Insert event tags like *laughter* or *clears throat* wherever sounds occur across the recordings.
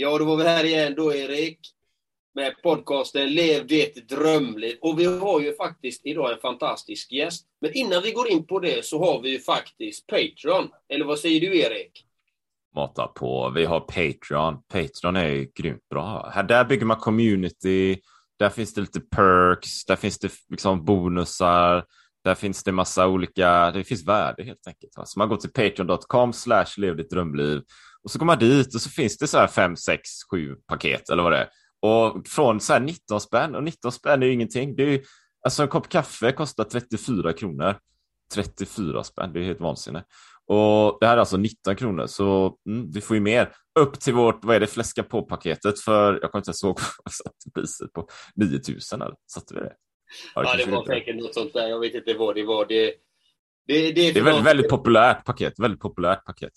Ja, då var vi här igen då, Erik. Med podcasten Lev ditt drömliv. Och vi har ju faktiskt idag en fantastisk gäst. Men innan vi går in på det så har vi ju faktiskt Patreon. Eller vad säger du, Erik? Mata på. Vi har Patreon. Patreon är ju grymt bra. Här, där bygger man community. Där finns det lite perks. Där finns det liksom bonusar. Där finns det massa olika, det finns värde helt enkelt. Så man går till patreon.com slash lev ditt drömliv och så går man dit och så finns det så här fem, sex, sju paket eller vad det är. Och från så här 19 spänn, och 19 spänn är ju ingenting. Det är ju, alltså en kopp kaffe kostar 34 kronor. 34 spänn, det är helt vansinne. Och det här är alltså 19 kronor, så mm, vi får ju mer. Upp till vårt, vad är det, fläska på-paketet för, jag kommer inte ens ihåg *laughs* vad vi satte priset på, 9000 eller? Satte vi det? Ja, det, ja, det var säkert något sånt där, jag vet inte vad det var. Det, det, det, det är väldigt, väldigt populärt paket, väldigt populärt paket.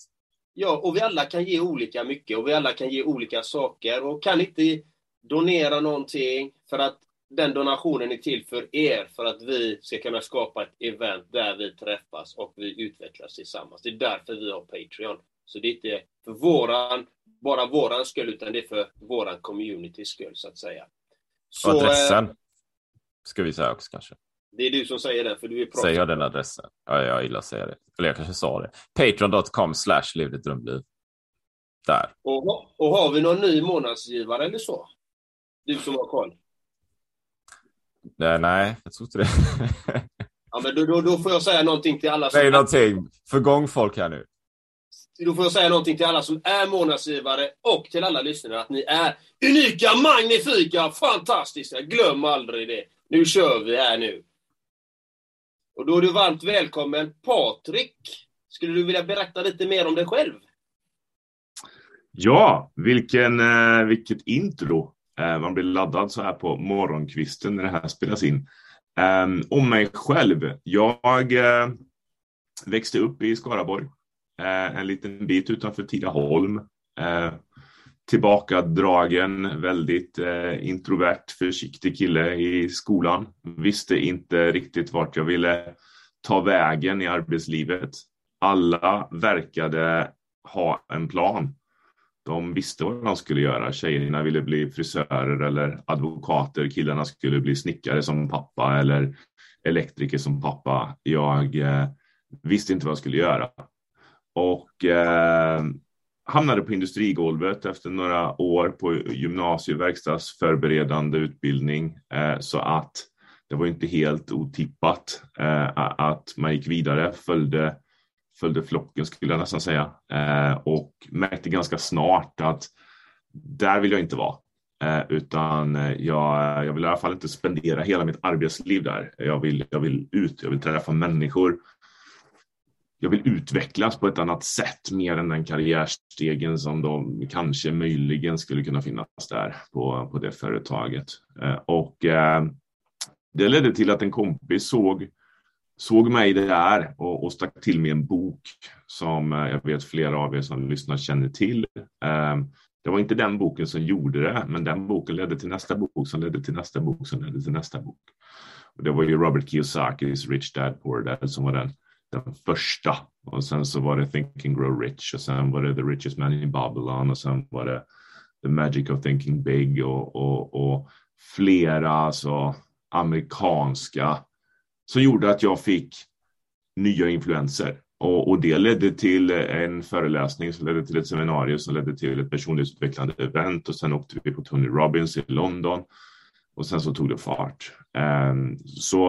Ja, och vi alla kan ge olika mycket och vi alla kan ge olika saker och kan inte donera någonting för att den donationen är till för er, för att vi ska kunna skapa ett event där vi träffas och vi utvecklas tillsammans. Det är därför vi har Patreon. Så det är inte för våran, bara våran skull, utan det är för våran communitys skull, så att säga. Så, adressen, ska vi säga också kanske. Det är du som säger det, för du är proffs. Säger jag den adressen? Ja, jag gillar att säga det. Eller jag kanske sa det. Patreon.com slash drömliv. Där. Och, och har vi någon ny månadsgivare eller så? Du som har koll. Nej, nej jag tror inte det. *laughs* ja, men då, då, då, får jag säga någonting till alla som... Säg någonting. Få igång folk här nu. Då får jag säga någonting till alla som är månadsgivare och till alla lyssnare att ni är unika, magnifika, fantastiska. Glöm aldrig det. Nu kör vi här nu. Och då är du varmt välkommen. Patrik, skulle du vilja berätta lite mer om dig själv? Ja, vilken, eh, vilket intro. Eh, man blir laddad så här på morgonkvisten när det här spelas in. Ehm, om mig själv. Jag eh, växte upp i Skaraborg, en liten bit utanför Tidaholm. Tillbakadragen, väldigt eh, introvert, försiktig kille i skolan. Visste inte riktigt vart jag ville ta vägen i arbetslivet. Alla verkade ha en plan. De visste vad de skulle göra. Tjejerna ville bli frisörer eller advokater. Killarna skulle bli snickare som pappa eller elektriker som pappa. Jag eh, visste inte vad jag skulle göra. Och eh, hamnade på industrigolvet efter några år på gymnasieverkstadsförberedande utbildning. Eh, så att det var inte helt otippat eh, att man gick vidare, följde, följde flocken skulle jag nästan säga eh, och märkte ganska snart att där vill jag inte vara. utan jag, jag vill i alla fall inte spendera hela mitt arbetsliv där. Jag vill, jag vill ut, jag vill träffa människor jag vill utvecklas på ett annat sätt mer än den karriärstegen som de kanske möjligen skulle kunna finnas där på, på det företaget. Eh, och eh, det ledde till att en kompis såg, såg mig där och, och stack till med en bok som eh, jag vet flera av er som lyssnar känner till. Det var inte den boken som gjorde det, men den boken ledde till nästa bok som ledde till nästa bok som ledde till nästa bok. Och det var ju Robert Kiyosakis Rich Dad Poor Dad som var den den första. Och sen så var det Think and Grow Rich och sen var det The Richest Man in Babylon och sen var det The Magic of Thinking Big och, och, och flera alltså, amerikanska som gjorde att jag fick nya influenser. Och, och, det ledde till en föreläsning som ledde till ett seminarium som ledde till ett personlighetsutvecklande event och sen åkte vi på Tony Robbins i London och sen så tog det fart. Um, så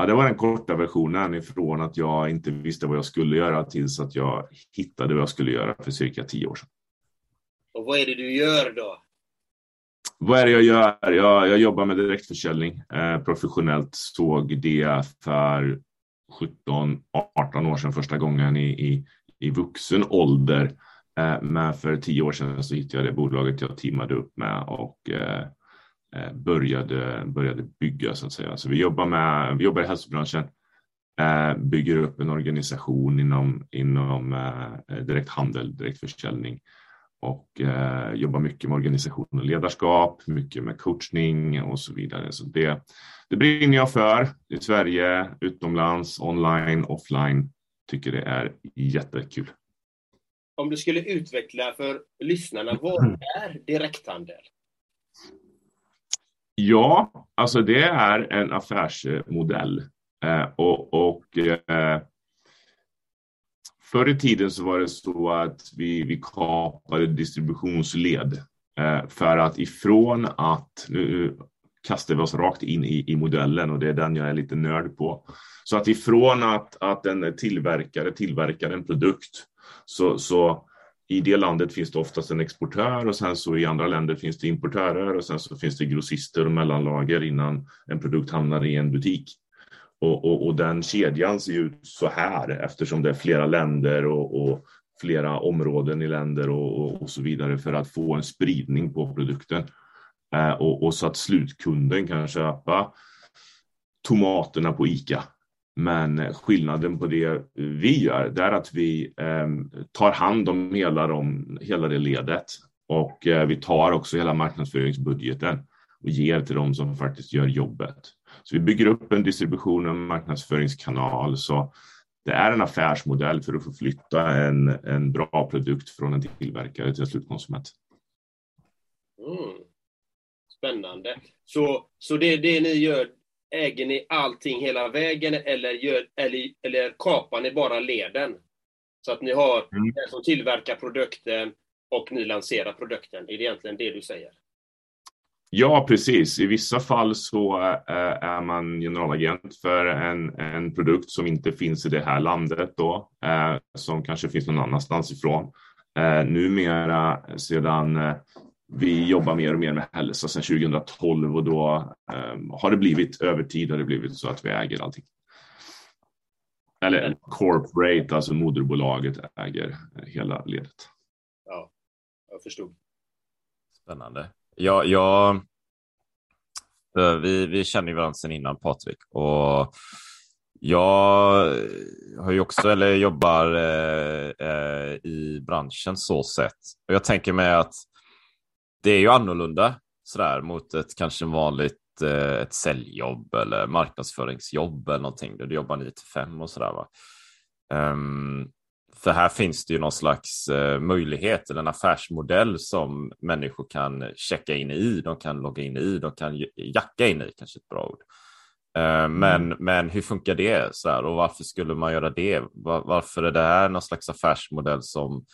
Ja, det var den korta versionen ifrån att jag inte visste vad jag skulle göra tills att jag hittade vad jag skulle göra för cirka tio år sedan. Och vad är det du gör då? Vad är det jag gör? Jag, jag jobbar med direktförsäljning eh, professionellt. Såg det för 17-18 år sedan första gången i, i, i vuxen ålder. Eh, men för tio år sedan så hittade jag det bolaget jag teamade upp med och eh, Eh, började, började bygga så att säga. Så vi jobbar, med, vi jobbar i hälsobranschen, eh, bygger upp en organisation inom, inom eh, direkthandel, direktförsäljning och eh, jobbar mycket med organisation och ledarskap, mycket med coachning och så vidare. Så det, det brinner jag för i Sverige, utomlands, online, offline. Tycker det är jättekul. Om du skulle utveckla för lyssnarna, vad är direkthandel? Ja, alltså det är en affärsmodell eh, och, och eh, Förr i tiden så var det så att vi, vi kapade distributionsled eh, för att ifrån att, nu kastar vi oss rakt in i, i modellen och det är den jag är lite nörd på. Så att ifrån att, att en tillverkare tillverkar en produkt så, så i det landet finns det oftast en exportör och sen så i andra länder finns det importörer och sen så finns det grossister och mellanlager innan en produkt hamnar i en butik. Och, och, och, den kedjan ser ut så här eftersom det är flera länder och, och flera områden i länder och, och, så vidare för att få en spridning på produkten. Eh, och, så att slutkunden kan köpa tomaterna på ICA. Men skillnaden på det vi gör, det är att vi eh, tar hand om hela, de, hela det ledet och eh, vi tar också hela marknadsföringsbudgeten och ger till de som faktiskt gör jobbet. Så vi bygger upp en distribution och marknadsföringskanal. Så det är en affärsmodell för att få flytta en, en bra produkt från en tillverkare till en slutkonsument. Mm. Spännande. Så, så det, det ni gör, äger ni allting hela vägen eller, gör, eller, eller kapar ni bara leden? Så att ni har mm. den som tillverkar produkten och ni lanserar produkten. Är det egentligen det du säger? Ja, precis. I vissa fall så äh, är man generalagent för en, en produkt som inte finns i det här landet då, äh, som kanske finns någon annanstans ifrån. Äh, numera sedan vi jobbar mer och mer med hälsa sedan 2012 och då har det blivit över tid har det blivit så att vi äger allting. Eller corporate, alltså moderbolaget äger hela ledet. Ja, jag förstod. Spännande. Ja, jag, vi, vi känner ju varandra sedan innan Patrik och jag har ju också, eller jobbar eh, eh, i branschen så sett. Och jag tänker mig att det är ju annorlunda sådär mot ett kanske vanligt eh, ett säljjobb eller marknadsföringsjobb eller någonting där du jobbar 9 till 5 och sådär. Va? Um, för här finns det ju någon slags eh, möjlighet eller en affärsmodell som människor kan checka in i, de kan logga in i, de kan jacka in i, kanske ett bra ord. Eh, men, mm. men hur funkar det så här, och varför skulle man göra det? Var, varför är det här någon slags affärsmodell som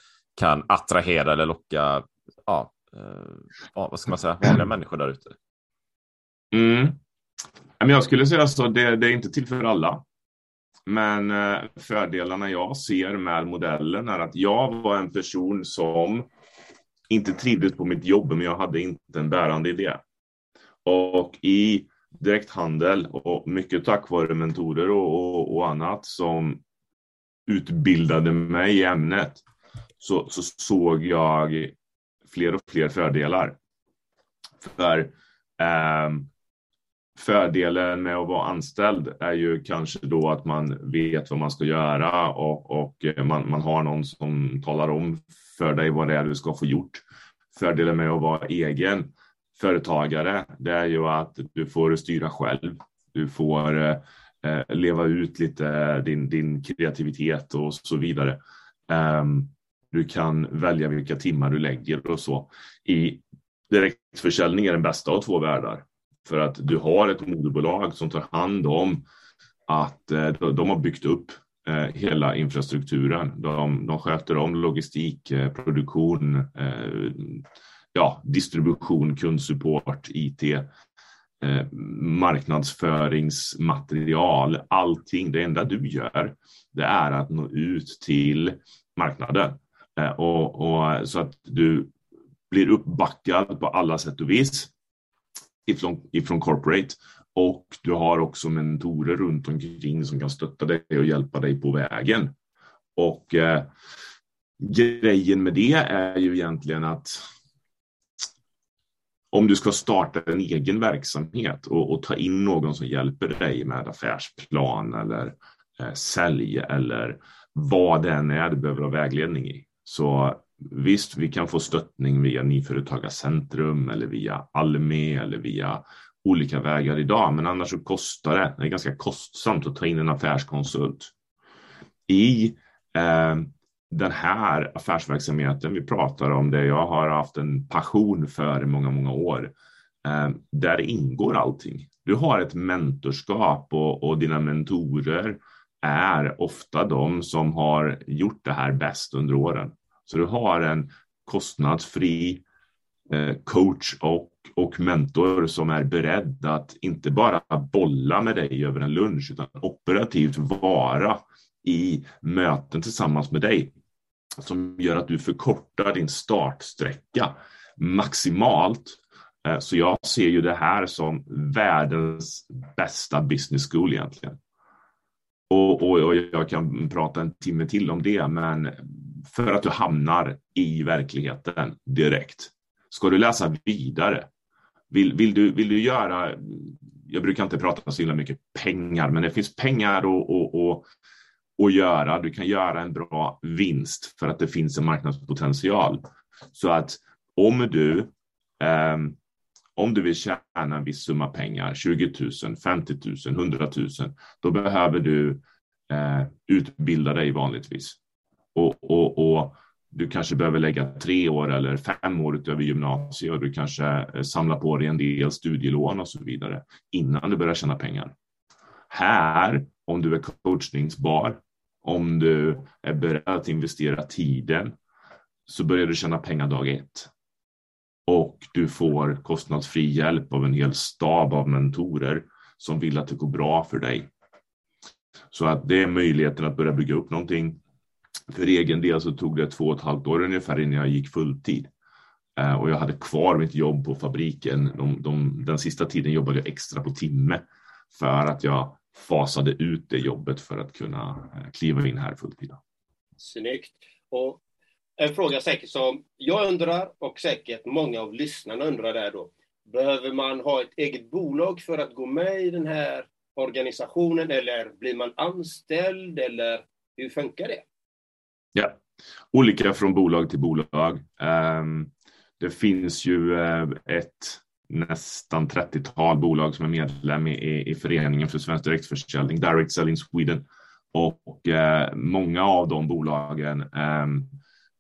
kan attrahera eller locka, ja, eh, vad ska man säga, vanliga människor där ute? Mm. Jag skulle säga så, det, det är inte till för alla. Men eh, fördelarna jag ser med modellen är att jag var en person som inte trivdes på mitt jobb, men jag hade inte en bärande idé. Och i direkthandel och mycket tack vare mentorer och, och, och annat som utbildade mig i ämnet så, så, såg jag fler och fler fördelar. För eh, fördelen med att vara anställd är ju kanske då att man vet vad man ska göra och, och eh, man, man har någon som talar om för dig vad det är du ska få gjort. Fördelen med att vara egen företagare, det är ju att du får styra själv. Du får eh, eh leva ut lite din, din kreativitet och så vidare. Um, du kan välja vilka timmar du lägger och så. I direktförsäljning är den bästa av två världar. För att du har ett moderbolag som tar hand om att eh, de har byggt upp eh, hela infrastrukturen. De, de sköter om logistik, eh, produktion, ja, distribution, kundsupport, IT, marknadsföringsmaterial, allting. Det enda du gör, det är att nå ut till marknaden. Eh, och, och så att du blir uppbackad på alla sätt och vis ifrån, ifrån corporate. Och du har också mentorer runt omkring som kan stötta dig och hjälpa dig på vägen. Och eh, grejen med det är ju egentligen att om du ska starta en egen verksamhet och, och ta in någon som hjälper dig med affärsplan eller eh, sälj eller vad det än är du behöver ha vägledning i. Så Visst, vi kan få stöttning via Nyföretagarcentrum eller via Almi eller via olika vägar idag, men annars så kostar det. Det är ganska kostsamt att ta in en affärskonsult. I eh, den här affärsverksamheten vi pratar om, det jag har haft en passion för i många, många år, eh, där ingår allting. Du har ett mentorskap och, och dina mentorer är ofta de som har gjort det här bäst under åren. Så du har en kostnadsfri eh, coach och, och mentor som är beredd att inte bara bolla med dig över en lunch utan operativt vara i möten tillsammans med dig som gör att du förkortar din startsträcka maximalt. Eh, så jag ser ju det här som världens bästa business school egentligen. Och, och, och, jag kan prata en timme till om det, men för att du hamnar i verkligheten direkt. Ska du läsa vidare? Vill, vill, du, vill du göra, jag brukar inte prata så himla mycket pengar, men det finns pengar att, och, och, och göra. Du kan göra en bra vinst för att det finns en marknadspotential. Så att om du eh, om du vill tjäna en viss summa pengar, 20 000, 50 000, 100 000, då behöver du eh, utbilda dig vanligtvis. Och, och, och, du kanske behöver lägga tre år eller fem år utöver gymnasiet och du kanske eh, samlar på dig en del studielån och så vidare innan du börjar tjäna pengar. Här, om du är coachningsbar, om du är beredd att investera tiden, så börjar du tjäna pengar dag ett. Och du får kostnadsfri hjälp av en hel stab av mentorer som vill att det går bra för dig. Så att det är möjligheten att börja bygga upp någonting för egen del så tog det två och ett halvt år ungefär innan jag gick fulltid. Eh, och jag hade kvar mitt jobb på fabriken. De, de, den sista tiden jobbade jag extra på timme för att jag fasade ut det jobbet för att kunna eh, kliva in här fulltid. Snyggt. Och en fråga säkert som jag undrar och säkert många av lyssnarna undrar där då. Behöver man ha ett eget bolag för att gå med i den här organisationen eller blir man anställd eller hur funkar det? Ja, olika från bolag till bolag. Ehm, det finns ju eh, ett nästan 30-tal bolag som är medlem i, i föreningen för svensk direktförsäljning, Direct Selling Sweden. Och eh, många av de bolagen ehm,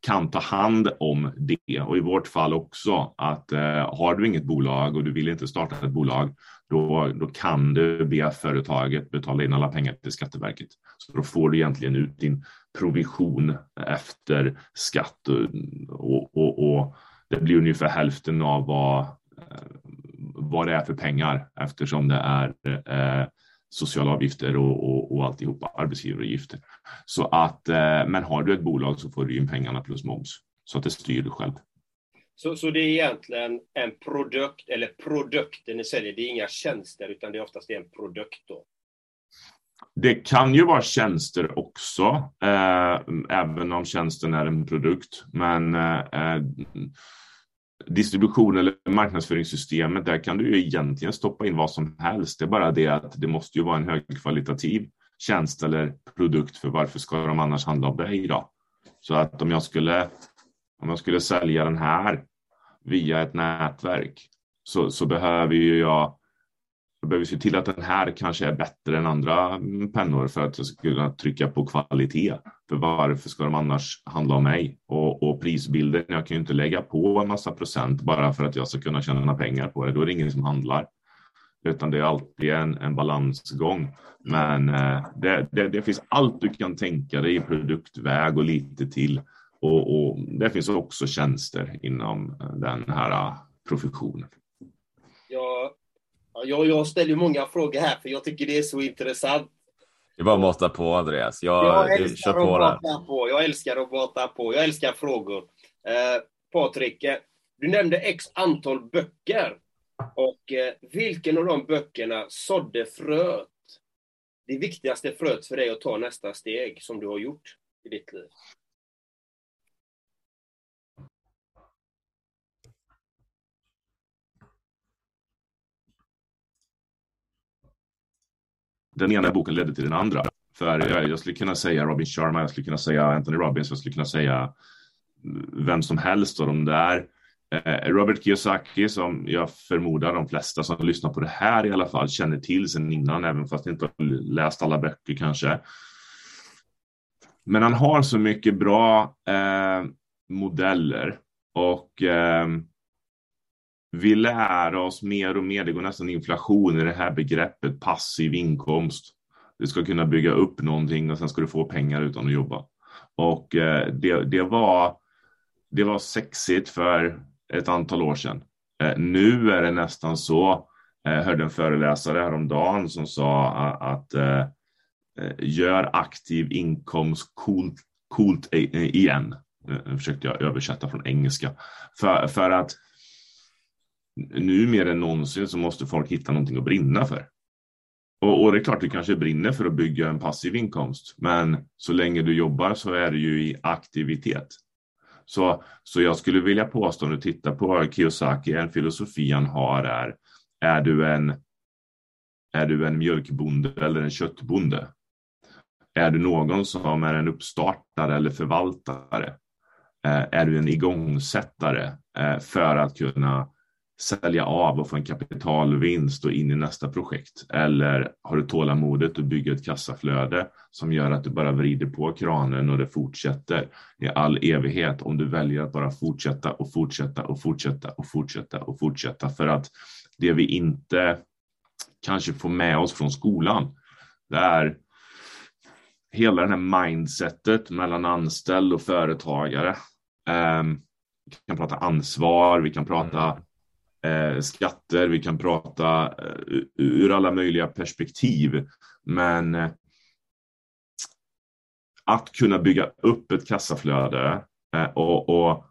kan ta hand om det och i vårt fall också att eh, har du inget bolag och du vill inte starta ett bolag, då, då kan du be företaget betala in alla pengar till Skatteverket. Så då får du egentligen ut din provision efter skatt och, och, och det blir ungefär hälften av vad, eh, vad det är för pengar eftersom det är eh, sociala avgifter och, och, och alltihopa, arbetsgivaravgifter. Så att, eh, men har du ett bolag så får du in pengarna plus moms så att det styr du själv. Så, så det är egentligen en produkt, eller produkten ni säljer, det är inga tjänster utan det är oftast en produkt då? Det kan ju vara tjänster också, eh, även om tjänsten är en produkt. Men eh, distribution eller marknadsföringssystemet, där kan du ju egentligen stoppa in vad som helst. Det är bara det att det måste ju vara en högkvalitativ tjänst eller produkt för varför ska de annars handla av dig då? Så att om jag skulle, om jag skulle sälja den här via ett nätverk så, så behöver ju jag jag behöver se till att den här kanske är bättre än andra pennor för att jag ska kunna trycka på kvalitet. För varför ska de annars handla om mig? Och, och prisbilden, jag kan ju inte lägga på en massa procent bara för att jag ska kunna tjäna pengar på det. Då är det ingen som handlar. Utan det är alltid en, en balansgång. Men eh, det, det, det, finns allt du kan tänka dig i produktväg och lite till. Och, och det finns också tjänster inom eh, den här eh, professionen. Jag jag, jag ställer många frågor här för jag tycker det är så intressant. Det är bara att mata på Andreas. Jag, jag älskar på att mata på. Jag älskar att mata på. Jag älskar frågor. Eh, Patrik, eh, du nämnde x antal böcker. Och eh, vilken av de böckerna sådde fröet? Det viktigaste fröet för dig att ta nästa steg som du har gjort i ditt liv? Den ena boken ledde till den andra. För jag, jag, skulle kunna säga Robin Sharma, jag skulle kunna säga Anthony Robbins, jag skulle kunna säga eh, vem som helst av de där. Eh, Robert Kiyosaki, som jag förmodar de flesta som lyssnar på det här i alla fall känner till sedan innan, även fast inte har läst alla böcker kanske. Men han har så mycket bra eh, modeller och eh, vi lär oss mer och mer, det går nästan inflation i det här begreppet passiv inkomst. Du ska kunna bygga upp någonting och sen ska du få pengar utan att jobba. Och eh, det, det, var, det var sexigt för ett antal år sedan. Eh, nu är det nästan så, jag hörde en föreläsare häromdagen som sa att gör aktiv inkomst coolt, coolt igen. Nu försökte jag översätta från engelska. För, för att nu mer än någonsin så måste folk hitta någonting att brinna för. Och, och, det är klart du kanske brinner för att bygga en passiv inkomst, men så länge du jobbar så är du ju i aktivitet. Så, så jag skulle vilja påstå, om du tittar på Kiyosaki, en filosofi han har är, är du en, är du en mjölkbonde eller en köttbonde? Är du någon som är en uppstartare eller förvaltare? Eh, är du en igångsättare eh, för att kunna sälja av och få en kapitalvinst och in i nästa projekt? Eller har du tålamodet att bygga ett kassaflöde som gör att du bara vrider på kranen och det fortsätter i all evighet om du väljer att bara fortsätta och fortsätta och fortsätta och fortsätta och fortsätta för att det vi inte kanske får med oss från skolan, det är hela det här mindsetet mellan anställd och företagare. Um, vi kan prata ansvar, vi kan prata mm eh, skatter, vi kan prata eh, ur alla möjliga perspektiv. Men eh, att kunna bygga upp ett kassaflöde eh, och, och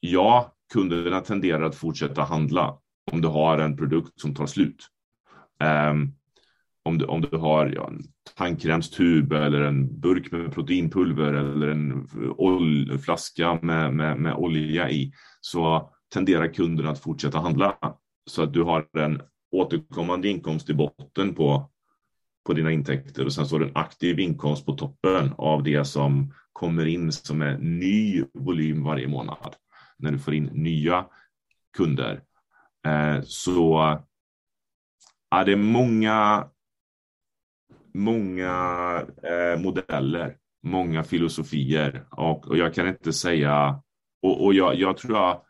ja, kunderna tenderar att fortsätta handla om du har en produkt som tar slut. Um, om, du, om du har ja, en tandkrämstub eller en burk med proteinpulver eller en flaska med, med, med olja i så tenderar kunden att fortsätta handla. Så att du har en återkommande inkomst i botten på, på dina intäkter och sen så har du en aktiv inkomst på toppen av det som kommer in som är ny volym varje månad. När du får in nya kunder. Eh, så ja, det är många, många eh, modeller, många filosofier och, och jag kan inte säga och, och jag, jag tror jag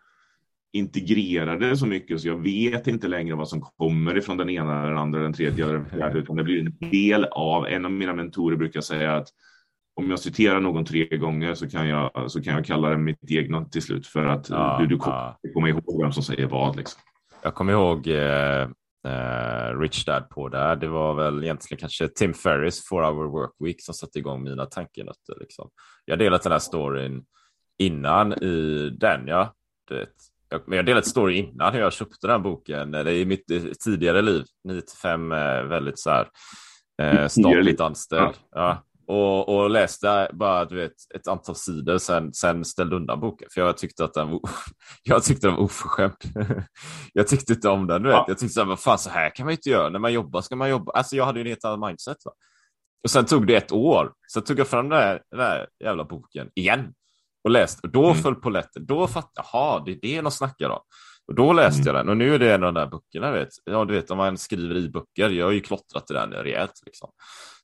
integrerade så mycket så jag vet inte längre vad som kommer ifrån den ena, den andra, den tredje eller den fjärde, utan det blir en del av, en av mina mentorer brukar säga att om jag citerar någon tre gånger så kan jag, så kan jag kalla det mitt egna till slut för att ja, du, du kommer ja. komma ihåg vem som säger vad. Liksom. Jag kommer ihåg eh, eh, Rich Dad på det. Det var väl egentligen kanske Tim Ferris, Four Hour Work Week, som satte igång mina tankenötter. Liksom. Jag har delat den här storyn innan i den, ja. Det, jag, jag delade ett story innan hur jag köpte den här boken. Det är i mitt tidigare liv, 9 till 5, väldigt så här eh, statligt anställd. Ja. och, och läste bara du vet, ett antal sidor, sen, sen ställde undan boken. För jag tyckte att den, *laughs* jag tyckte den var oförskämd. *laughs* jag tyckte inte om den. Du vet. Ja. Jag tyckte så här, vad fan, så här kan man inte göra. När man jobbar ska man jobba. Alltså jag hade ju ett helt annat mindset. Va? Och sen tog det ett år. Så tog jag fram den där, den där jävla boken igen och läste. Och då mm. föll polletten. Då fattade jag, jaha, det är det de snackar om. Och då läste mm. jag den och nu är det en av de där böckerna. Vet. Ja, du vet om man skriver i böcker. Jag har ju klottrat i den rejält. Liksom.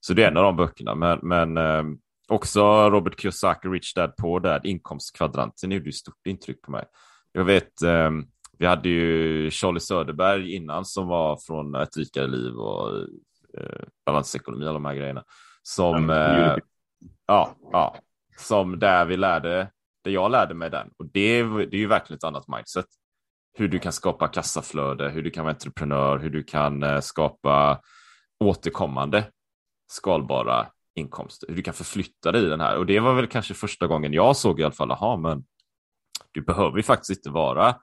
Så det är en av de böckerna. Men, men eh, också Robert Kiyosaki, Rich Dad Poor Dad, inkomstkvadranten gjorde ju stort intryck på mig. Jag vet, eh, vi hade ju Charlie Söderberg innan som var från Ett rikare liv och eh, balansekonomi och de här grejerna. Som, eh, ja, ja, som där vi lärde, där jag lärde mig den. Och det, det är ju verkligen ett annat mindset hur du kan skapa kassaflöde, hur du kan vara entreprenör, hur du kan eh, skapa återkommande skalbara inkomster, hur du kan förflytta dig i den här. Och det var väl kanske första gången jag såg i alla fall, aha, men du behöver ju faktiskt inte vara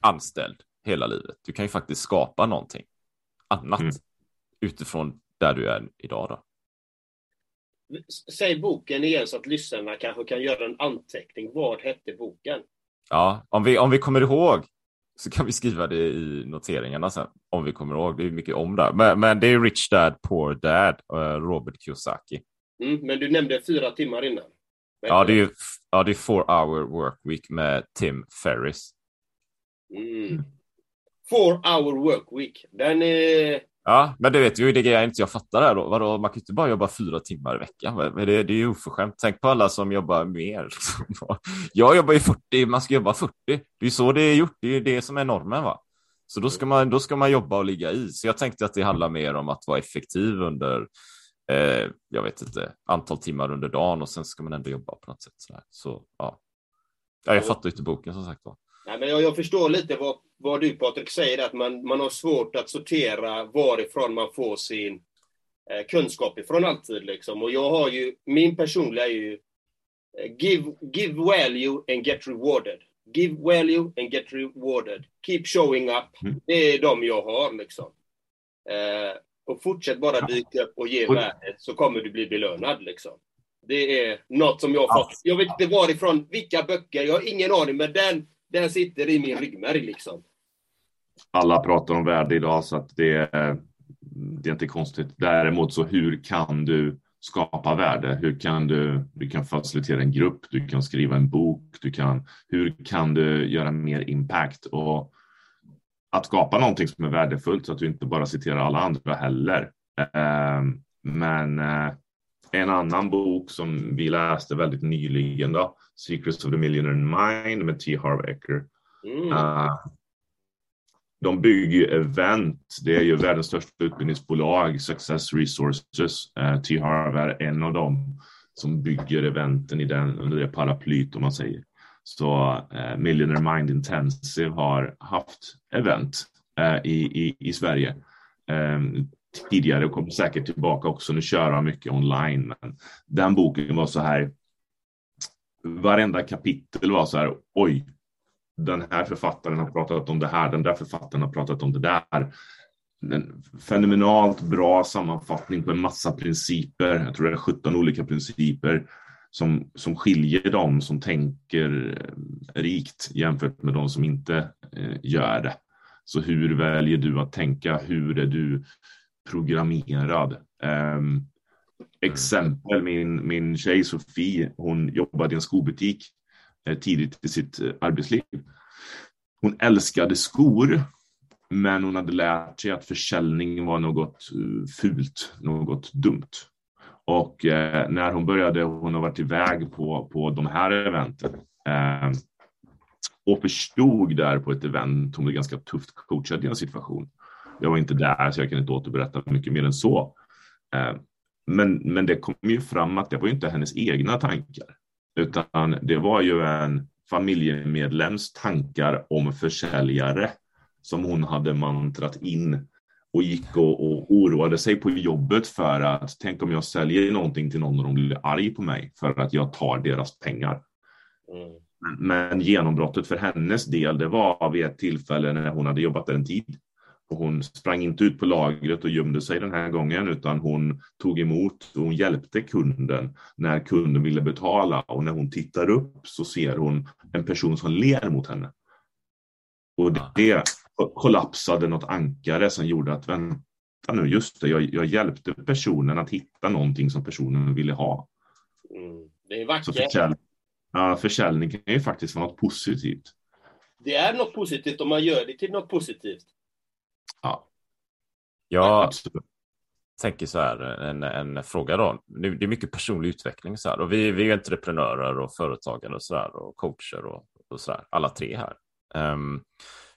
anställd hela livet. Du kan ju faktiskt skapa någonting annat mm. utifrån där du är idag. Då. Säg boken igen så att lyssnarna kanske kan göra en anteckning. Vad hette boken? Ja, om vi, om vi kommer ihåg så kan vi skriva det i noteringarna sen, om vi kommer ihåg. Det är mycket om där. Men, men det är Rich Dad, Poor Dad, uh, Robert Kiyosaki. Mm, men du nämnde fyra timmar innan. ja, det är, ja, det är Four Hour Work Week med Tim Ferris. Mm. Four Hour Work Week. Den är Ja, men det vet ju, det grejen inte jag fattar där då. Vadå, man kan ju inte bara jobba fyra timmar i veckan. Det, det är ju oförskämt. Tänk på alla som jobbar mer. Liksom. *laughs* Jag jobbar ju 40, man ska jobba 40. Det är ju så det är gjort, det är ju det som är normen va. Så då ska, man, då ska man jobba och ligga i. Så jag tänkte att det handlar mer om att vara effektiv under, eh, jag vet inte, antal timmar under dagen och sen ska man ändå jobba på något sätt. Så, så ja. ja, jag fattar inte boken som sagt var. Nej, men jag, jag förstår lite vad, vad du Patrik säger, att man, man har svårt att sortera varifrån man får sin eh, kunskap ifrån alltid. Liksom. Och jag har ju, min personliga är ju eh, give, give value and get rewarded. Give value and get rewarded. Keep showing up. Mm. Det är de jag har liksom. Eh, och fortsätt bara dyka upp och ge värde så kommer du bli belönad liksom. Det är något som jag har fått. Jag vet inte varifrån, vilka böcker, jag har ingen aning, men den den sitter i min ryggmärg liksom. Alla pratar om värde idag så att det är, det är inte konstigt. Däremot så hur kan du skapa värde? Hur kan du, du kan facilitera en grupp, du kan skriva en bok, du kan, hur kan du göra mer impact? Och att skapa någonting som är värdefullt så att du inte bara citerar alla andra heller. Eh, men eh, en annan bok som vi läste väldigt nyligen då, Secrets of the Millionaire Mind med T. Harv Eker. Mm. Uh, de bygger event. Det är ju världens största utbildningsbolag, Success Resources. Uh, T. Harv är en av dem som bygger eventen i den, under det paraplyt om man säger. Så uh, Millionaire Mind Intensive har haft event uh, i, i, i Sverige. Um, tidigare och kommer säkert tillbaka också. Nu kör han mycket online. Men den boken var så här. Varenda kapitel var så här. Oj, den här författaren har pratat om det här. Den där författaren har pratat om det där. En fenomenalt bra sammanfattning på en massa principer. Jag tror det är 17 olika principer som, som skiljer dem som tänker eh, rikt jämfört med de som inte eh, gör det. Så hur väljer du att tänka? Hur är du programmerad. Um, exempel, min, min tjej Sofie, hon jobbade i en skobutik eh, tidigt i sitt eh, arbetsliv. Hon älskade skor, men hon hade lärt sig att försäljning var något uh, fult, något dumt. Och eh, när hon började, hon har varit iväg på, på de här eventen eh, och förstod där på ett event, hon blev ganska tufft coachad i en situation. Jag var inte där så jag kan inte återberätta mycket mer än så. Eh, men, men det kom ju fram att det var inte hennes egna tankar, utan det var ju en familjemedlems tankar om försäljare som hon hade mantrat in och gick och, och oroade sig på jobbet för att tänk om jag säljer någonting till någon och de blir arg på mig för att jag tar deras pengar. Mm. Men genombrottet för hennes del, det var vid ett tillfälle när hon hade jobbat där en tid Och hon sprang inte ut på lagret och gömde sig den här gången, utan hon tog emot och hon hjälpte kunden när kunden ville betala. Och när hon tittar upp så ser hon en person som ler mot henne. Och det kollapsade något ankare som gjorde att vänta nu, just det, jag, jag hjälpte personen att hitta någonting som personen ville ha. Mm. Det är vackert. Så försäl ja, försäljning kan ju faktiskt vara något positivt. Det är något positivt om man gör det till något positivt. Ja. Jag Absolut. tänker så här, en, en fråga då. Det det är mycket personlig utveckling så här och vi, vi är entreprenörer och företagare och så här och coacher och, och så här, alla tre här. Ehm,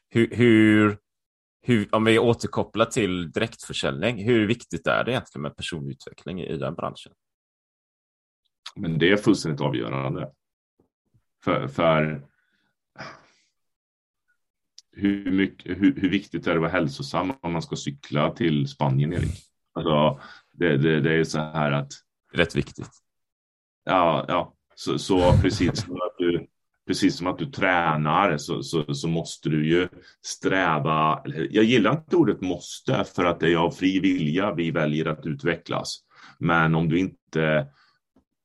hur, hur, hur, om vi återkopplar till direktförsäljning, hur viktigt är det egentligen med personlig utveckling i den branschen? Men det är fullständigt avgörande. För, för hur, mycket, hur, hur viktigt är det att vara hälsosam om man ska cykla till Spanien, Erik? Alltså, det, det, det är så här att Rätt viktigt. Ja, ja. Så, så precis, som att du, precis som att du tränar så, så, så måste du ju sträva. Jag gillar inte ordet måste för att det är av fri vilja vi väljer att utvecklas. Men om du inte,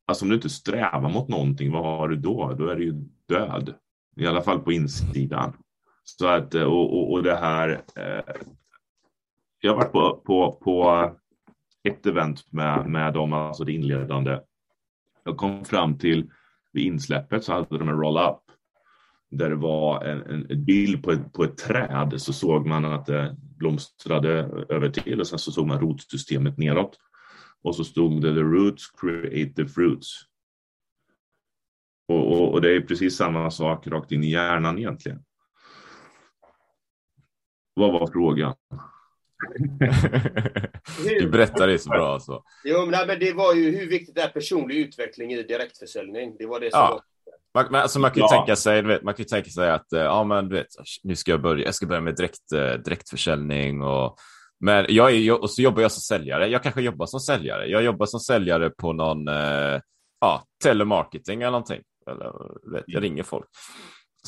alltså om du inte strävar mot någonting, vad har du då? Då är du ju död. I alla fall på insidan. Så att, eh, och, och, och det här. Eh, jag har varit på, på, på ett event med, med dem, alltså det inledande. Jag kom fram till vid insläppet så hade de en roll-up där det var en, en, bild på ett, på ett träd så såg man att det blomstrade över till och sen så såg man rotsystemet neråt. Och så stod det the roots create the fruits. Och, och, och det är precis samma sak rakt in i hjärnan egentligen. Vad var frågan? *laughs* du berättar det så bra alltså. Jo, men, nej, men det var ju hur viktigt är personlig utveckling i direktförsäljning? Det var det som Ja. var... Man, alltså man kan ju Ja. tänka sig, vet, man kan tänka sig att eh, ja, men vet, nu ska jag börja, jag ska börja med direkt, eh, direktförsäljning och men jag är, och så jobbar jag som säljare. Jag kanske jobbar som säljare. Jag jobbar som säljare på någon eh, ja, telemarketing eller någonting. Eller, vet, jag ringer folk.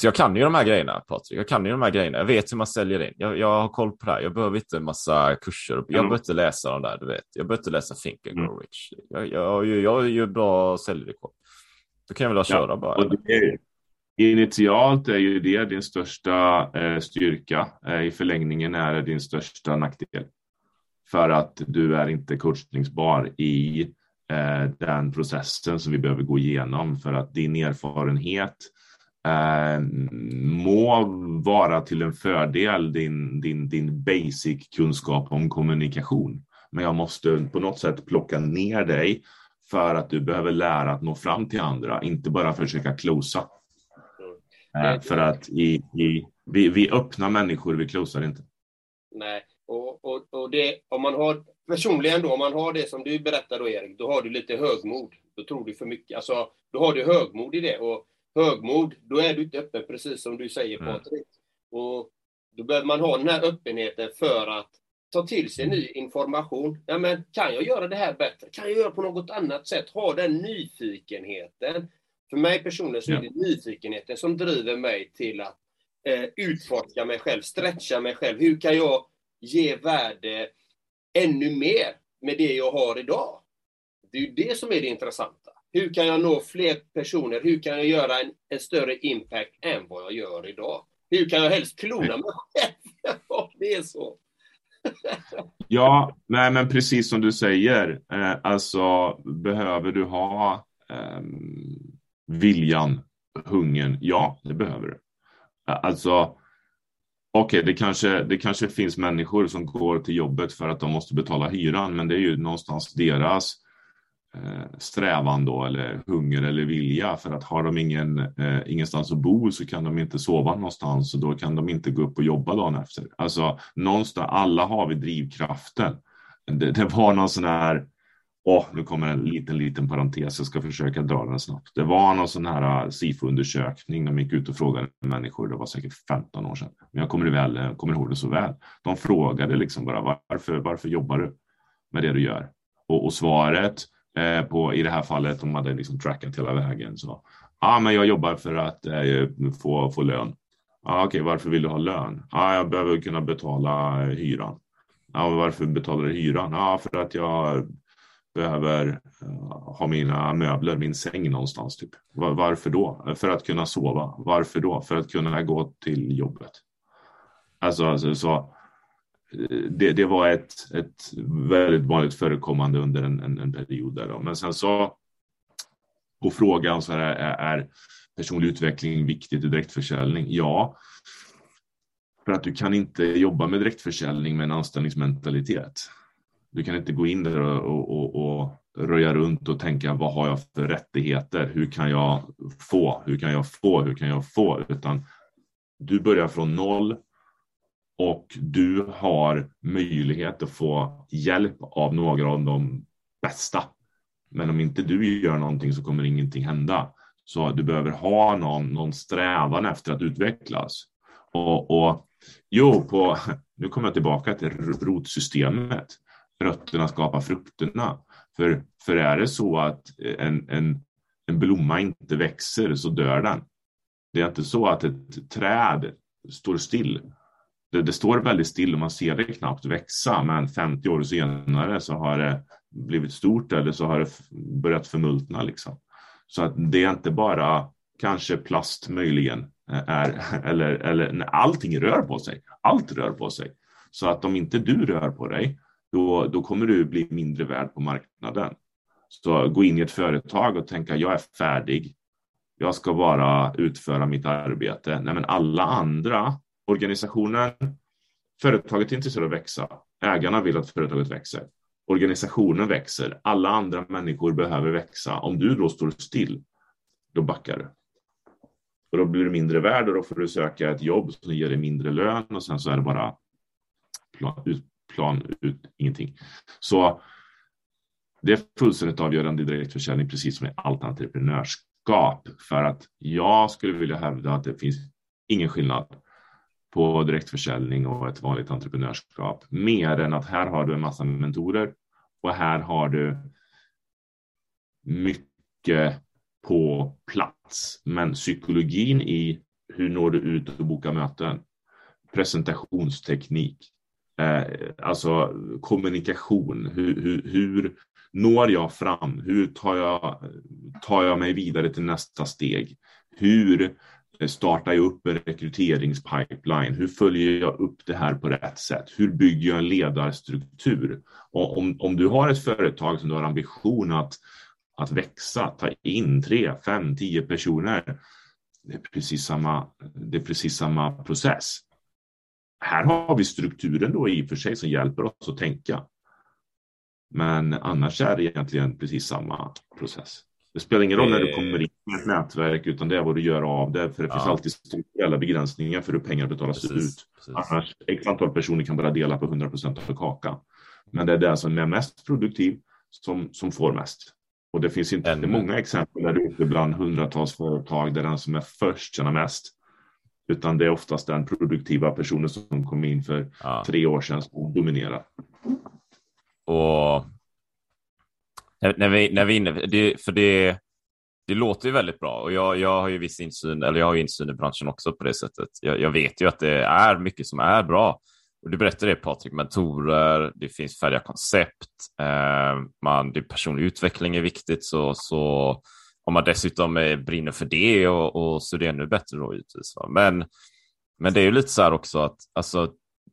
Så jag kan ju de här grejerna, Patrik. Jag kan ju de här grejerna. Jag vet hur man säljer in. Jag, jag har koll på det här. Jag behöver inte en massa kurser. Jag Mm. behöver inte läsa de där, du vet. Jag behöver inte läsa Think and Grow Mm. Rich. Jag, jag, jag, jag är ju bra säljrekord. Då kan jag väl köra Ja, bara. Är, initialt är ju det din största eh, styrka. Eh, I förlängningen är det din största nackdel. För att du är inte coachningsbar i eh, den processen som vi behöver gå igenom. För att din erfarenhet eh, må vara till en fördel din, din, din basic kunskap om kommunikation. Men jag måste på något sätt plocka ner dig för att du behöver lära att nå fram till andra, inte bara försöka closa. Eh, för att i, i, vi, vi öppnar människor, vi closar inte. Nej, och, och, och det, om man har, personligen då, om man har det som du berättar då Erik, då har du lite högmod. Då tror du för mycket, alltså, då har du högmod i det. Och högmod, då är du inte öppen, precis som du säger Mm. Patrik. Och då behöver man ha den här öppenheten för att ta till sig ny information. Ja, men kan jag göra det här bättre? Kan jag göra på något annat sätt? Ha den nyfikenheten. För mig personligen så är Ja. det nyfikenheten som driver mig till att eh, utforska mig själv, stretcha mig själv. Hur kan jag ge värde ännu mer med det jag har idag? Det är ju det som är det intressanta. Hur kan jag nå fler personer? Hur kan jag göra en, en större impact än vad jag gör idag? Hur kan jag helst klona mig själv? *laughs* Det är så. Ja, nej, men precis som du säger, eh, alltså behöver du ha eh, viljan, hungern? Ja, det behöver du. Alltså, okej, det, kanske, det kanske finns människor som går till jobbet för att de måste betala hyran, men det är ju någonstans deras eh, Eh, strävan då, eller hunger eller vilja. För att har de ingen, eh, ingenstans att bo så kan de inte sova någonstans och då kan de inte gå upp och jobba dagen efter. Alltså någonstans, alla har vi drivkraften. Det, det var någon sån här, åh, nu kommer en liten, liten parentes, jag ska försöka dra den snabbt. Det var någon sån här eh, SIFO-undersökning, de gick ut och frågade människor, det var säkert 15 år sedan, men jag kommer, väl, eh, kommer ihåg det så väl. De frågade liksom bara, varför, varför jobbar du med det du gör? Och, och svaret eh, på, i det här fallet, de hade liksom trackat hela vägen, så ja, ah, men jag jobbar för att eh, få, få lön. Ah, okej, varför vill du ha lön? Ja, jag behöver kunna betala hyran. Ja, varför betalar du hyran? Ja, för att jag behöver eh, ha mina möbler, min säng någonstans. Typ. Varför då? För att kunna sova. Varför då? För att kunna gå till jobbet. Alltså, alltså så, det, det var ett, ett väldigt vanligt förekommande under en, en, en period. Där då. Men sen så på frågan så är, är personlig utveckling viktigt i direktförsäljning? Ja, för att du kan inte jobba med direktförsäljning med en anställningsmentalitet. Du kan inte gå in där och, och, och röja runt och tänka vad har jag för rättigheter? Hur kan jag få? Hur kan jag få? Hur kan jag få? Utan du börjar från noll och du har möjlighet att få hjälp av några av de bästa. Men om inte du gör någonting så kommer ingenting hända. Så du behöver ha någon, någon strävan efter att utvecklas. Och, och jo, på, *laughs* nu kommer jag tillbaka till rotsystemet. Rötterna skapar frukterna. För, för är det så att en, en, en blomma inte växer så dör den. Det är inte så att ett träd står still. Det, det står väldigt still och man ser det knappt växa, men 50 år senare så har det blivit stort eller så har det börjat förmultna. Liksom. Så att det är inte bara kanske plast möjligen eh, är, *laughs* eller, eller när allting rör på sig. Allt rör på sig. Så att om inte du rör på dig, då, då kommer du bli mindre värd på marknaden. Så gå in i ett företag och tänka, jag är färdig. Jag ska bara utföra mitt arbete. Nej, men alla andra, organisationen, företaget är intresserat av att växa. Ägarna vill att företaget växer organisationen växer, alla andra människor behöver växa. Om du då står still, då backar du. Och då blir du mindre värd och då får du söka ett jobb som ger dig mindre lön och sen så är det bara plan ut, plan ut ingenting. Så det är fullständigt avgörande i direktförsäljning, precis som i allt entreprenörskap. För att jag skulle vilja hävda att det finns ingen skillnad på direktförsäljning och ett vanligt entreprenörskap. Mer än att här har du en massa mentorer och här har du mycket på plats. Men psykologin i hur når du ut och bokar möten? Presentationsteknik, eh, alltså kommunikation. Hur, hur, hur når jag fram? Hur tar jag, tar jag mig vidare till nästa steg? Hur Eh, startar jag upp en rekryteringspipeline? Hur följer jag upp det här på rätt sätt? Hur bygger jag en ledarstruktur? Och om, om du har ett företag som du har ambition att, att växa, ta in tre, fem, tio personer. Det är precis samma, det är precis samma process. Här har vi strukturen då i och för sig som hjälper oss att tänka. Men annars är det egentligen precis samma process. Det spelar ingen roll när du kommer in i ett nätverk, utan det är vad du gör av det. För det finns alltid strukturella begränsningar för hur pengar betalas precis, ut. Precis. Annars, x antal personer kan bara dela på 100 procent av kakan. Men det är det som är mest produktiv som, som får mest. Och det finns inte det många exempel där ute bland hundratals företag där den som är först tjänar mest. Utan det är oftast den produktiva personen som kom in för ja. tre år sedan som dominerar. Och när, vi, när vi inne, det, för det, det låter ju väldigt bra och jag, jag har ju viss insyn, eller jag har ju insyn i branschen också på det sättet. Jag, jag vet ju att det är mycket som är bra. Och du berättade det Patrik, mentorer, det finns färdiga koncept, eh, man, det personlig utveckling är viktigt, så, så om man dessutom är, brinner för det och, och så är det ännu bättre då givetvis. Men, men det är ju lite så här också att alltså,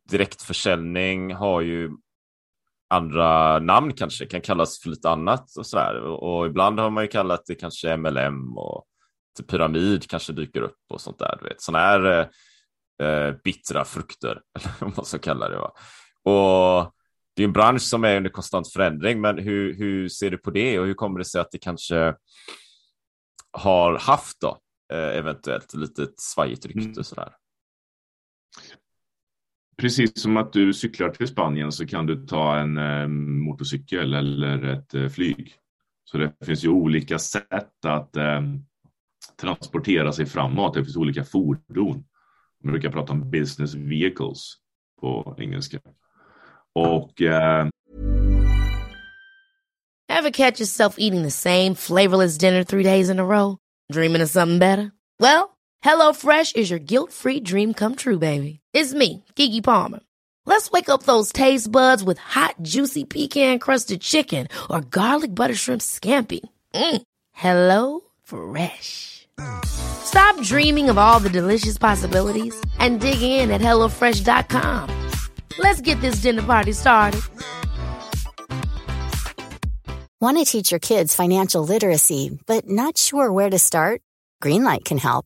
direktförsäljning har ju andra namn kanske, kan kallas för lite annat och sådär. Och, och ibland har man ju kallat det kanske MLM och pyramid kanske dyker upp och sånt där. Du vet. Sådana här eh, eh bittra frukter, *laughs* eller vad man ska kalla det. Va? Och det är en bransch som är under konstant förändring, men hur, hur ser du på det och hur kommer det sig att det kanske har haft då, eh, eventuellt lite svajigt rykte mm. sådär? Precis som att du cyklar till Spanien så kan du ta en eh, motorcykel eller ett eh, flyg. Så det finns ju olika sätt att eh, transportera sig framåt. Det finns olika fordon. Man brukar prata om business vehicles på engelska. Och... Eh... Have catch yourself eating the same flavorless dinner three days in a row? Dreaming of something better? Well, HelloFresh is your guilt-free dream come true, baby. It's me, Gigi Palmer. Let's wake up those taste buds with hot, juicy pecan-crusted chicken or garlic butter shrimp scampi. Mm. Hello Fresh. Stop dreaming of all the delicious possibilities and dig in at HelloFresh.com. Let's get this dinner party started. Want to teach your kids financial literacy, but not sure where to start? Greenlight can help.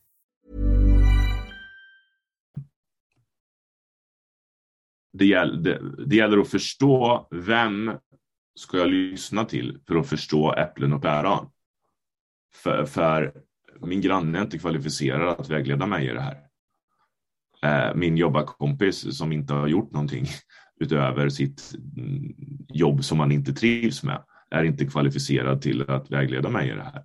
Det gäller, det, det gäller att förstå vem ska jag lyssna till för att förstå äpplen och päron. För, för min granne är inte kvalificerad att vägleda mig i det här. Eh, min jobbarkompis som inte har gjort någonting utöver sitt mm, jobb som man inte trivs med är inte kvalificerad till att vägleda mig i det här.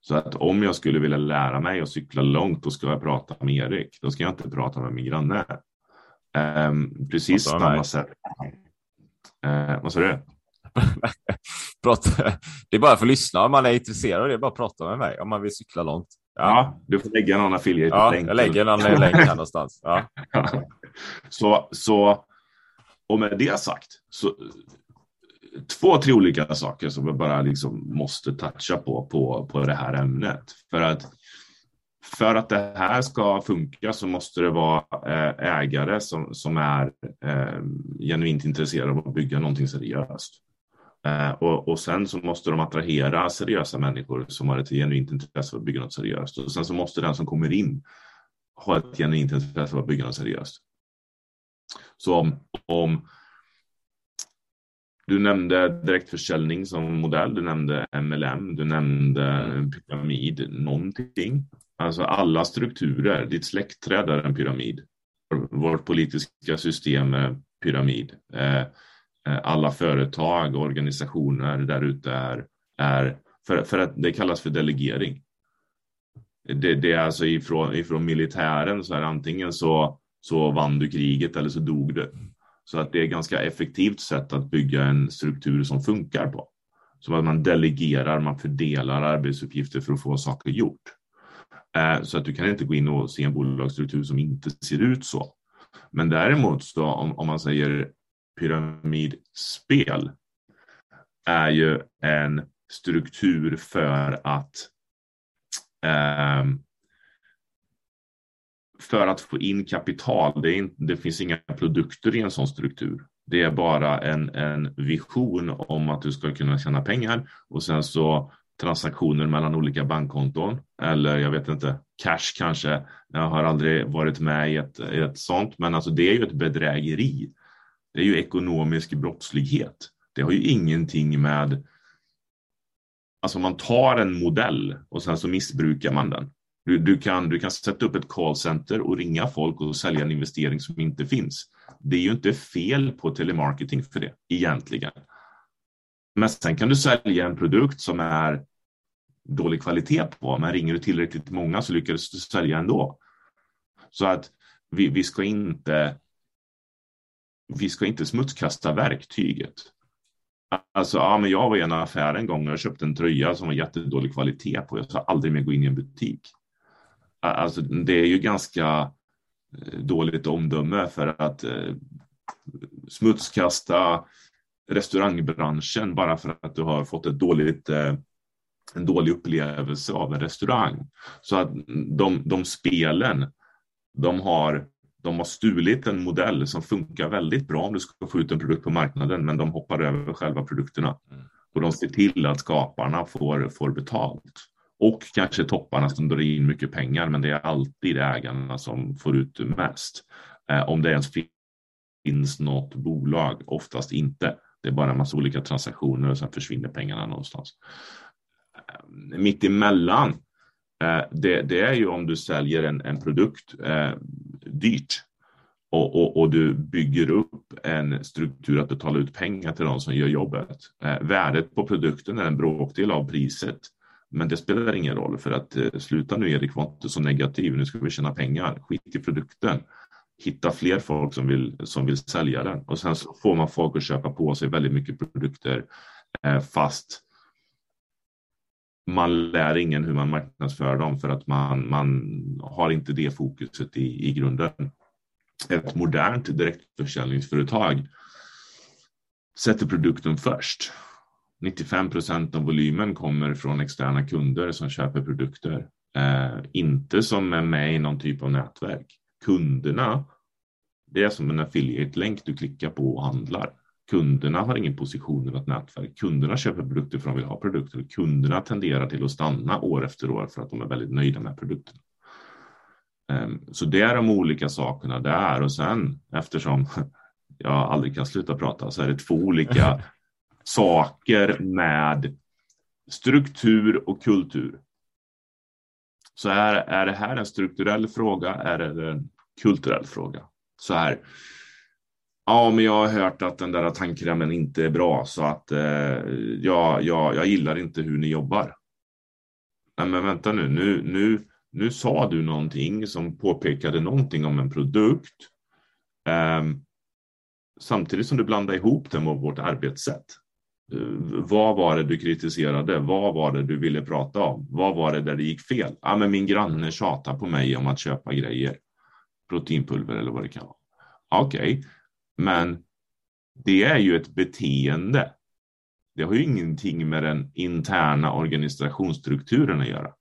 Så att om jag skulle vilja lära mig att cykla långt, då ska jag prata med Erik. Då ska jag inte prata med min granne. Um, precis samma sätt. Uh, vad sa du? *laughs* det är bara för att lyssna om man är intresserad. Det är bara att prata med mig om man vill cykla långt. Ja, ja du får lägga någon affiliate Ja, jag lägger någon länk här någonstans. Ja. *laughs* så, så, och med det sagt, så två, tre olika saker som jag bara liksom måste toucha på, på, på det här ämnet. För att, för att det här ska funka så måste det vara eh, ägare som, som är eh, genuint intresserade av att bygga någonting seriöst. Eh, och, och sen så måste de attrahera seriösa människor som har ett genuint intresse av att bygga något seriöst. Och sen så måste den som kommer in ha ett genuint intresse av att bygga något seriöst. Så om, om du nämnde direktförsäljning som modell, du nämnde MLM, du nämnde pyramid, någonting. Alltså alla strukturer, ditt släktträd är en pyramid. Vårt politiska system är pyramid. Eh, eh, alla företag och organisationer där ute är, är för, för att det kallas för delegering. Det, det, är alltså ifrån, ifrån militären så här antingen så, så vann du kriget eller så dog du. Så att det är ett ganska effektivt sätt att bygga en struktur som funkar på. Som att man delegerar, man fördelar arbetsuppgifter för att få saker gjort. Eh, så att du kan inte gå in och se en bolagsstruktur som inte ser ut så. Men däremot så om, om man säger pyramidspel är ju en struktur för att eh, för att få in kapital. Det, är, det, finns inga produkter i en sån struktur. Det är bara en, en vision om att du ska kunna tjäna pengar och sen så transaktioner mellan olika bankkonton eller jag vet inte, cash kanske. Jag har aldrig varit med i ett, i ett sånt, men alltså det är ju ett bedrägeri det är ju ekonomisk brottslighet. Det har ju ingenting med... Alltså man tar en modell och sen så missbrukar man den. Du, du, kan, du kan sätta upp ett callcenter och ringa folk och sälja en investering som inte finns. Det är ju inte fel på telemarketing för det egentligen. Men sen kan du sälja en produkt som är dålig kvalitet på, men ringer du tillräckligt många så lyckas du sälja ändå. Så att vi, vi ska inte vi ska inte smutskasta verktyget. Alltså, ja, men jag var i en affär en gång och köpte en tröja som var jättedålig kvalitet på. Jag ska aldrig mer gå in i en butik. Alltså, det är ju ganska eh, dåligt omdöme för att eh, smutskasta restaurangbranschen bara för att du har fått ett dåligt, eh, en dålig upplevelse av en restaurang. Så att de, de spelen, de har de har stulit en modell som funkar väldigt bra om du ska få ut en produkt på marknaden, men de hoppar över själva produkterna. Mm. Och de ser till att skaparna får, får betalt. Och kanske topparna som drar in mycket pengar, men det är alltid ägarna som får ut mest. Eh, om det ens finns något bolag, oftast inte. Det är bara en massa olika transaktioner och sen försvinner pengarna någonstans. Ehm, mitt emellan eh, det, det, är ju om du säljer en, en produkt eh, dyrt och, och, och, du bygger upp en struktur att betala ut pengar till de som gör jobbet. Eh, värdet på produkten är en bråkdel av priset. Men det spelar ingen roll för att eh, sluta nu Erik var inte så negativ, nu ska vi tjäna pengar. Skit i produkten. Hitta fler folk som vill, som vill sälja den och sen så får man folk att köpa på sig väldigt mycket produkter eh, fast man lär ingen hur man marknadsför dem för att man, man har inte det fokuset i, i grunden. Ett modernt direktförsäljningsföretag sätter produkten först. 95 procent av volymen kommer från externa kunder som köper produkter. Eh, inte som är med i någon typ av nätverk. Kunderna, det är som en affiliate-länk du klickar på och handlar. Kunderna har ingen position i något nätverk. Kunderna köper produkter för att de vill ha produkter. Kunderna tenderar till att stanna år efter år för att de är väldigt nöjda med produkterna. Ehm, så det är de olika sakerna där och sen eftersom *laughs* jag aldrig kan sluta prata så är det två olika *laughs* saker med struktur och kultur. Så är, är det här en strukturell fråga? Är det en kulturell fråga? Så här. Ja, men jag har hört att den där tandkrämen inte är bra så att eh, jag, jag, jag gillar inte hur ni jobbar. Nej, men vänta nu, nu, nu, nu sa du någonting som påpekade någonting om en produkt. Eh, samtidigt som du blandar ihop det med vårt arbetssätt. Eh, vad var det du kritiserade? Vad var det du ville prata om? Vad var det där det gick fel? Ja, men min granne tjatar på mig om att köpa grejer. Proteinpulver eller vad det kan vara. Okej, okay. men det är ju ett beteende. Det har ju ingenting med den interna organisationsstrukturen att göra.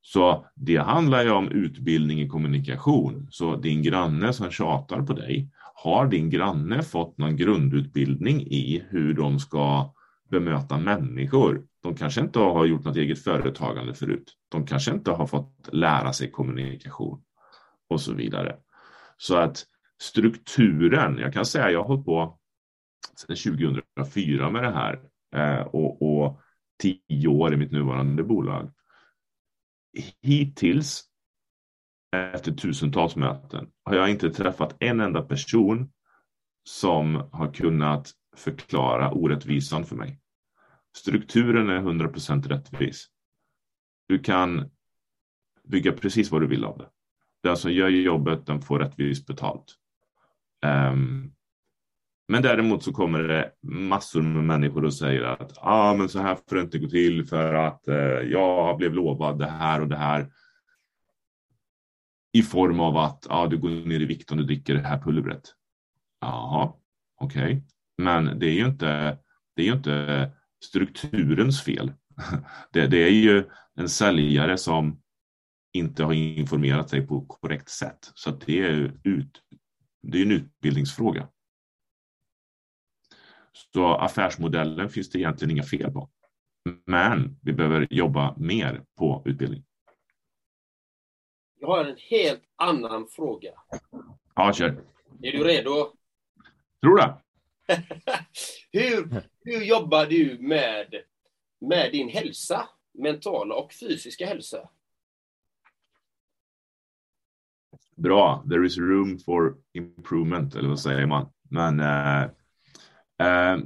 Så det handlar ju om utbildning i kommunikation. Så din granne som tjatar på dig, har din granne fått någon grundutbildning i hur de ska bemöta människor? De kanske inte har gjort något eget företagande förut. De kanske inte har fått lära sig kommunikation och så vidare. Så att strukturen, jag kan säga jag har hållit på sedan 2004 med det här eh, och, och tio år i mitt nuvarande bolag. Hittills efter tusentals möten har jag inte träffat en enda person som har kunnat förklara orättvisan för mig. Strukturen är 100% rättvis. Du kan bygga precis vad du vill av det. Den som gör jobbet, den får rättvist betalt. Um, men däremot så kommer det massor med människor och säger att ah, men så här får det inte gå till för att eh, jag blev lovad det här och det här i form av att ah, du går ner i vikt om du dricker det här pulvret. Jaha, okej. Okay. Men det är ju inte, det är ju inte strukturens fel. *laughs* Det, det, är ju en säljare som inte har informerat sig på korrekt sätt. Så det är, ut, det är en utbildningsfråga. Så affärsmodellen finns det egentligen inga fel på. Men vi behöver jobba mer på utbildning. Jag har en helt annan fråga. Ja, kör. Är du redo? Tror det. *laughs* hur, hur jobbar du med, med din hälsa? Mentala och fysiska hälsa? Bra. There is room for improvement, eller vad säger man? Men eh, eh,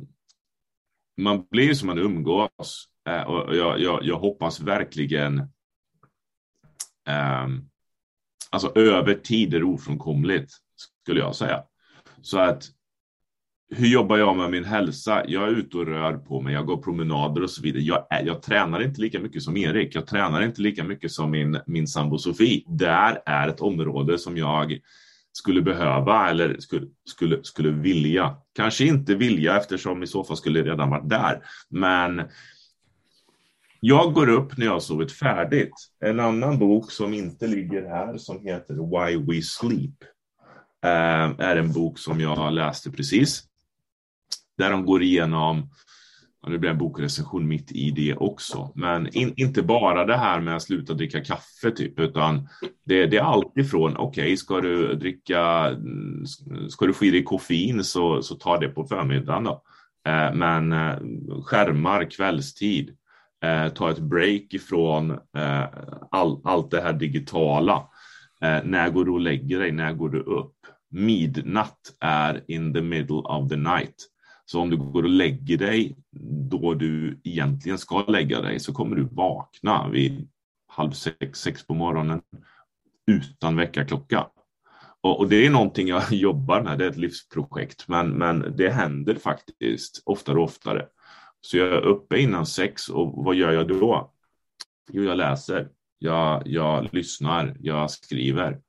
man blir som man umgås. Eh, och jag, jag, jag hoppas verkligen eh, alltså över tid är ofrånkomligt, skulle jag säga. Så att hur jobbar jag med min hälsa? Jag är ute och rör på mig, jag går promenader och så vidare. Jag, jag tränar inte lika mycket som Erik, jag tränar inte lika mycket som min, min sambo Sofie. Där är ett område som jag skulle behöva eller skulle, skulle, skulle vilja. Kanske inte vilja eftersom i så fall skulle jag redan varit där. Men jag går upp när jag har sovit färdigt. En annan bok som inte ligger här som heter Why We Sleep eh, är en bok som jag läste precis. Där de går igenom, och det blir en bokrecension mitt i det också, men in, inte bara det här med att sluta dricka kaffe typ, utan det, det är allt ifrån, okej, okay, ska du dricka, mm, ska du få i dig koffein så, så ta det på förmiddagen då. Eh, men eh, skärmar kvällstid, eh, ta ett break ifrån eh, all, allt det här digitala. Eh, när går du och lägger dig? När går du upp? Midnatt är in the middle of the night. Så om du går och lägger dig då du egentligen ska lägga dig så kommer du vakna vid halv sex, sex på morgonen utan väckarklocka. Och, och, det är någonting jag *laughs* jobbar med, det är ett livsprojekt, men, men det händer faktiskt oftare och oftare. Så jag är uppe innan sex och vad gör jag då? Jo, jag läser, jag, jag lyssnar, jag skriver.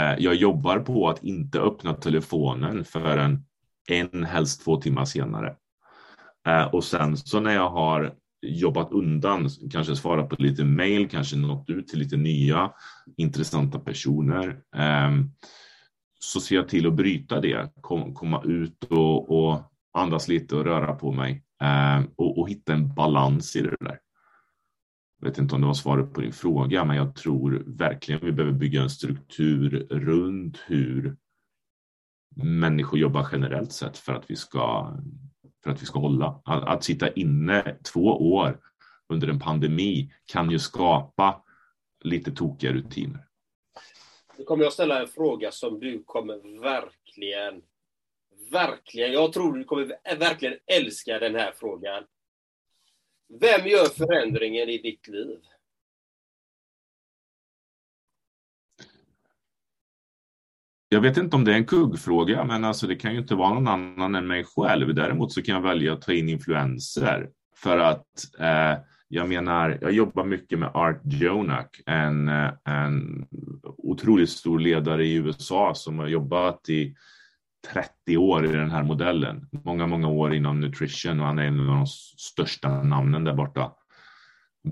Eh, jag jobbar på att inte öppna telefonen förrän en, helst två timmar senare. Eh, och sen så när jag har jobbat undan, kanske svarat på lite mail, kanske nått ut till lite nya intressanta personer. Ehm, så ser jag till att bryta det, komma ut och, och andas lite och röra på mig Eh, och, och hitta en balans i det där. Jag vet inte om det var svaret på din fråga, men jag tror verkligen vi behöver bygga en struktur runt hur människor jobbar generellt sett för att vi ska, för att vi ska hålla. Att, att sitta inne två år under en pandemi kan ju skapa lite tokiga rutiner. Nu kommer jag ställa en fråga som du kommer verkligen, verkligen, jag tror du kommer verkligen älska den här frågan. Vem gör förändringen i ditt liv? Jag vet inte om det är en kuggfråga, men alltså det kan ju inte vara någon annan än mig själv. Däremot så kan jag välja att ta in influenser för att eh, jag menar, jag jobbar mycket med Art Jonak, en, eh, en otroligt stor ledare i USA som har jobbat i 30 år i den här modellen. Många, många år inom nutrition och han är en av de största namnen där borta.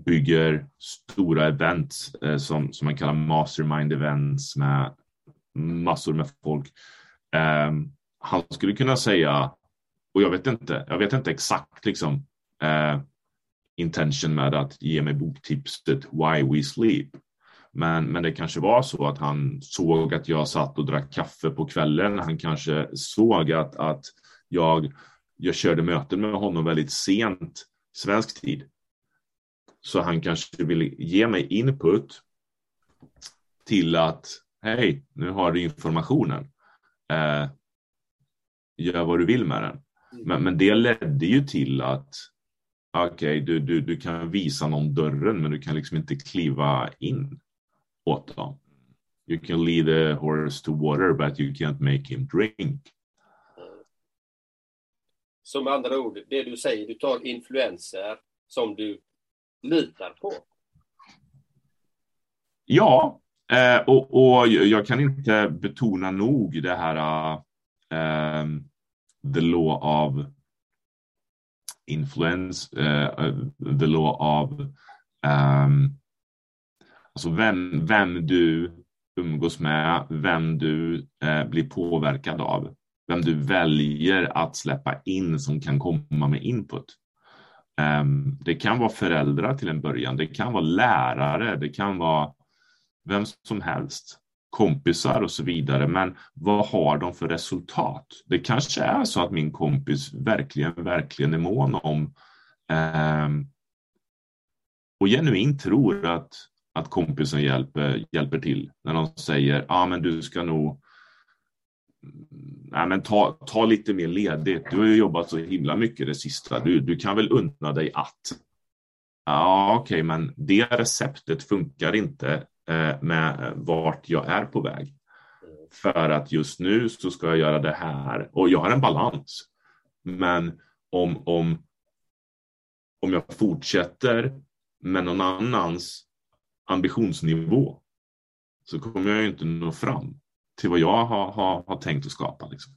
Bygger stora event eh, som, som man kallar mastermind events med massor med folk. Eh, han skulle kunna säga, och jag vet inte, jag vet inte exakt liksom eh, intention med att ge mig boktipset Why We Sleep. Men, men det kanske var så att han såg att jag satt och drack kaffe på kvällen. Han kanske såg att, att jag, jag körde möten med honom väldigt sent svensk tid. Så han kanske ville ge mig input till att hej, nu har du informationen. Eh, gör vad du vill med den. Men, men det ledde ju till att okej, okay, du, du, du kan visa någon dörren, men du kan liksom inte kliva in åt dem. You can lead a horse to water, but you can't make him drink. Så med andra ord, det du säger, du tar influenser som du litar på. Ja, eh, och, och jag kan inte betona nog det här uh, the law of influence, uh, the law of um, Alltså vem, vem du umgås med, vem du eh, blir påverkad av, vem du väljer att släppa in som kan komma med input. Um, det kan vara föräldrar till en början, det kan vara lärare, det kan vara vem som helst, kompisar och så vidare. Men vad har de för resultat? Det kanske är så att min kompis verkligen, verkligen är mån om um, och genuint tror att att kompisen hjälper, hjälper till när de säger ja ah, men du ska nog Nej, men ta, ta lite mer ledigt. Du har ju jobbat så himla mycket det sista. Du, du kan väl unna dig att. Ja, okej, okay, men det receptet funkar inte eh, med vart jag är på väg. För att just nu så ska jag göra det här och jag har en balans. Men om, om, om jag fortsätter med någon annans ambitionsnivå så kommer jag ju inte nå fram till vad jag har, har, har tänkt att skapa. Liksom.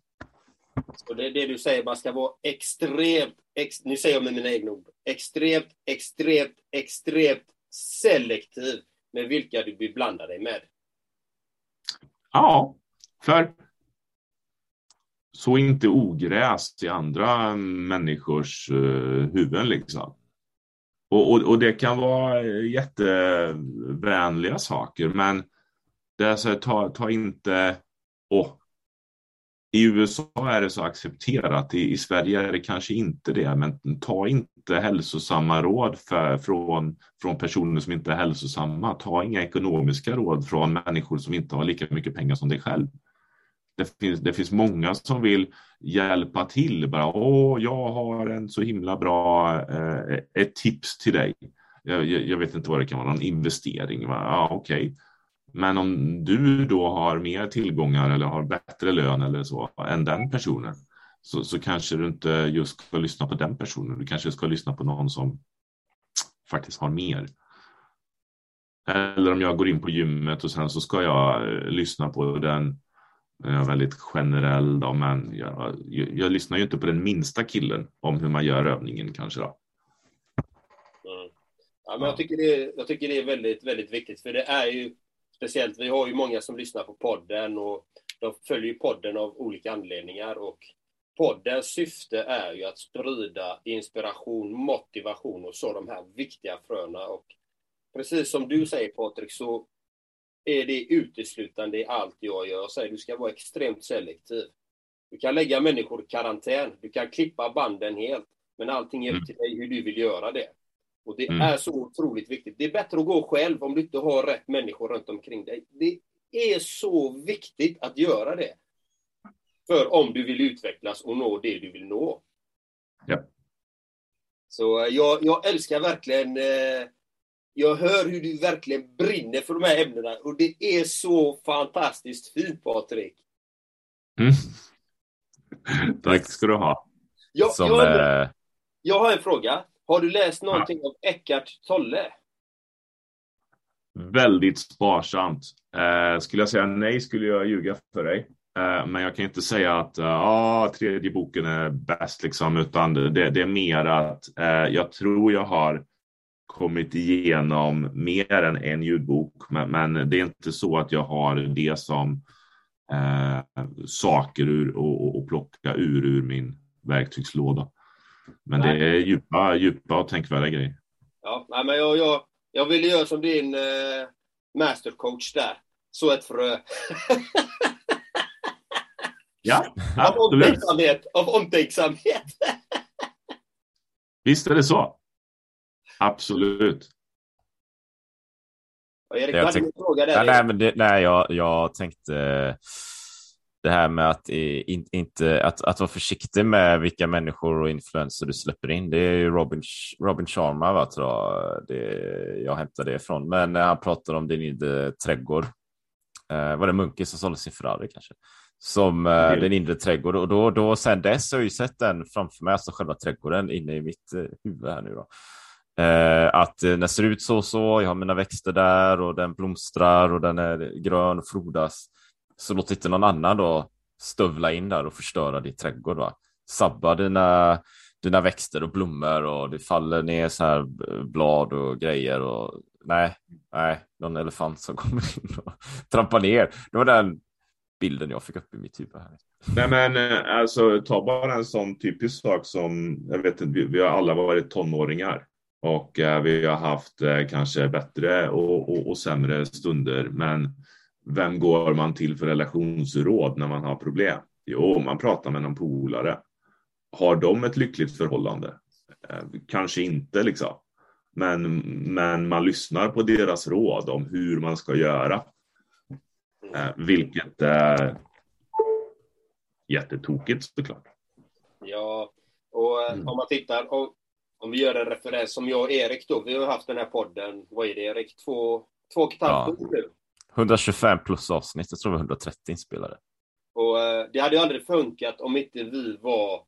Så det är det du säger, man ska vara extremt, ex, nu säger jag med mina egna ord, extremt, extremt, extremt selektiv med vilka du vill blanda dig med. Ja, för så inte ogräs i andra människors uh, huvuden liksom. Och, och, och, det kan vara eh, jättevänliga saker, men det är så, ta, ta inte... Oh, I USA är det så accepterat, i, i Sverige är det kanske inte det, men ta inte inte hälsosamma råd för, från, från personer som inte är hälsosamma. Ta inga ekonomiska råd från människor som inte har lika mycket pengar som dig själv. Det finns, det finns många som vill hjälpa till. Bara, Åh, jag har en så himla bra eh, ett tips till dig. Jag, jag, vet inte vad det kan vara, någon investering. Va? Ja, okej. Okay. Men om du då har mer tillgångar eller har bättre lön eller så än den personen så, så kanske du inte just ska lyssna på den personen. Du kanske ska lyssna på någon som faktiskt har mer. Eller om jag går in på gymmet och sen så ska jag eh, lyssna på den jag är väldigt generell då, men jag, jag, jag, lyssnar ju inte på den minsta killen om hur man gör övningen kanske då. Mm. Ja, men jag, tycker det, jag tycker det är väldigt, väldigt viktigt, för det är ju speciellt, vi har ju många som lyssnar på podden och de följer podden av olika anledningar och poddens syfte är ju att sprida inspiration, motivation och så de här viktiga fröna och precis som du säger Patrik så är det uteslutande i allt jag gör. Jag säger du ska vara extremt selektiv. Du kan lägga människor i karantän, du kan klippa banden helt, men allting är upp till dig hur du vill göra det. Och det mm. är så otroligt viktigt. Det är bättre att gå själv om du inte har rätt människor runt omkring dig. Det är så viktigt att göra det. För om du vill utvecklas och nå det du vill nå. Ja. Så eh, jag, jag älskar verkligen eh, jag hör hur du verkligen brinner för de här ämnena och det är så fantastiskt fint, Patrik. Mm. *laughs* Tack ska du ha. Jag, Som, jag, äh... jag har en fråga. Har du läst någonting ja. av Eckart Tolle? Väldigt sparsamt. Eh, skulle jag säga nej skulle jag ljuga för dig. Eh, men jag kan inte säga att uh, tredje boken är bäst, liksom, utan det, det är mer att eh, jag tror jag har kommit igenom mer än en ljudbok, men, men, det är inte så att jag har det som eh, saker ur, och, och, plocka ur ur min verktygslåda. Men nej. det är djupa, djupa och tänkvärda grejer. Ja, nej, men jag, jag, jag ville göra som din eh, mastercoach där. Så ett frö. *laughs* ja, av omtänksamhet. Av omtänksamhet. Visst är det så. Absolut. Erik, jag tänkte, fråga där. Nej, men det, nej jag, jag tänkte det här med att, in, inte, att, att vara försiktig med vilka människor och influenser du släpper in. Det är ju Robin, Robin Sharma, va, tror jag, det, jag hämtade det ifrån. Men när han pratar om din inre trädgård, eh, var det Munke som sålde sin Ferrari kanske? Som eh, mm. den inre trädgården. Och då, då sen dess har jag ju sett den framför mig, alltså själva trädgården inne i mitt eh, huvud här nu då. Eh, att den ser ut så och så, jag har mina växter där och den blomstrar och den är grön och frodas. Så låt inte någon annan då stövla in där och förstöra din trädgård. Va? Sabba dina, dina växter och blommor och det faller ner så här blad och grejer. Och, nej, nej, någon elefant som *laughs* kommer in och trampar ner. Det var den bilden jag fick upp i mitt huvud. Här. Nej men eh, alltså ta bara en sån typisk sak som, jag vet inte, vi, vi har alla varit tonåringar. Och eh, vi har haft eh, kanske bättre och, och, och, sämre stunder. Men vem går man till för relationsråd när man har problem? Jo, man pratar med någon polare. Har de ett lyckligt förhållande? Eh, kanske inte liksom. Men, men man lyssnar på deras råd om hur man ska göra. Eh, vilket är jättetokigt såklart. Ja, och eh, mm. om man tittar, och om vi gör en referens som jag och Erik då, vi har haft den här podden, vad är det Erik, två, två och ett halvt år nu? 125 plus avsnitt, jag tror var 130 inspelade. Och eh, det hade ju aldrig funkat om inte vi var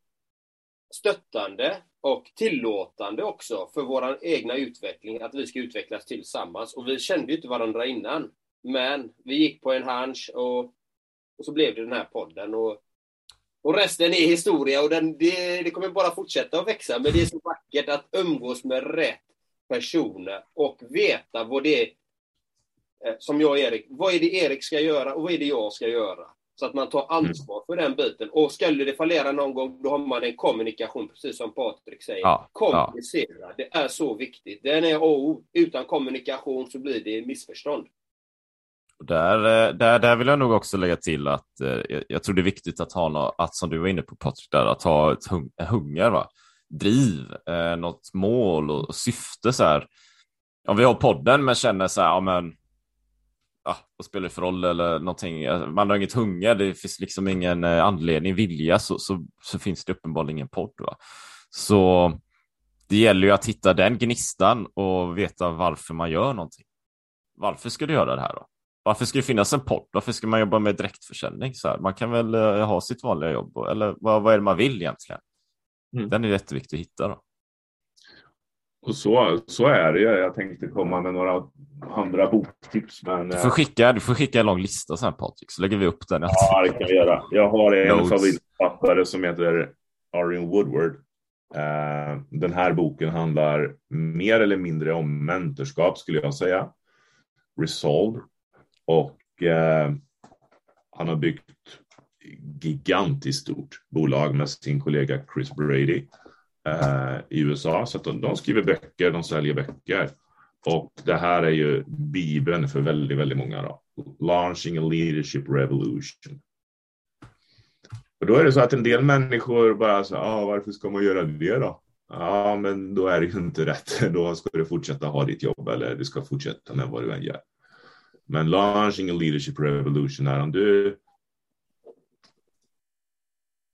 stöttande och tillåtande också för vår egna utveckling, att vi ska utvecklas tillsammans. Och vi kände ju inte varandra innan. Men vi gick på en hunch och, och så blev det den här podden. Och och resten är historia och den, det, det kommer bara fortsätta att växa. Men det är så vackert att umgås med rätt personer och veta vad det är, eh, som jag och Erik, vad är det Erik ska göra och vad är det jag ska göra? Så att man tar ansvar för den biten. Och skulle det fallera någon gång, då har man en kommunikation, precis som Patrik säger. Ja, Kommunicera, ja. det är så viktigt. Den är O. Utan kommunikation så blir det missförstånd. Där, eh, där, där vill jag nog också lägga till att eh, jag, jag tror det är viktigt att ha något, att som du var inne på Patrik, där, att ha ett hung, hunger. Va? driv, eh, något mål och, och syfte så här. Om vi har podden men känner så här, ja men ja, vad spelar det för roll eller någonting. Man har inget hunger, det finns liksom ingen eh, anledning, vilja, så, så, så finns det uppenbarligen ingen podd. Va? Så det gäller ju att hitta den gnistan och veta varför man gör någonting. Varför ska du göra det här då? Varför ska det finnas en podd? Varför ska man jobba med direktförsäljning? Så här? Man kan väl uh, ha sitt vanliga jobb, eller vad, vad är det man vill egentligen? Mm. Den är jätteviktig att hitta. Då. Och så, så är det. Jag tänkte komma med några andra boktips. Men, du, får eh, skicka, du får skicka en lång lista sen Patrik, så lägger vi upp den. Ja, det kan vi göra. Jag har en favoritförfattare som heter Arin Woodward. Uh, den här boken handlar mer eller mindre om mentorskap skulle jag säga. Resolve. Och eh, han har byggt gigantiskt stort bolag med sin kollega Chris Brady eh, i USA. Så att de, de, skriver böcker, de säljer böcker. Och det här är ju bibeln för väldigt, väldigt många. Då. Launching a leadership revolution. Och då är det så att en del människor bara så ah, varför ska man göra det då? Ja, men då är det ju inte rätt. *laughs* Då ska du fortsätta ha ditt jobb eller du ska fortsätta med vad du än gör. Men launching a leadership revolution är om du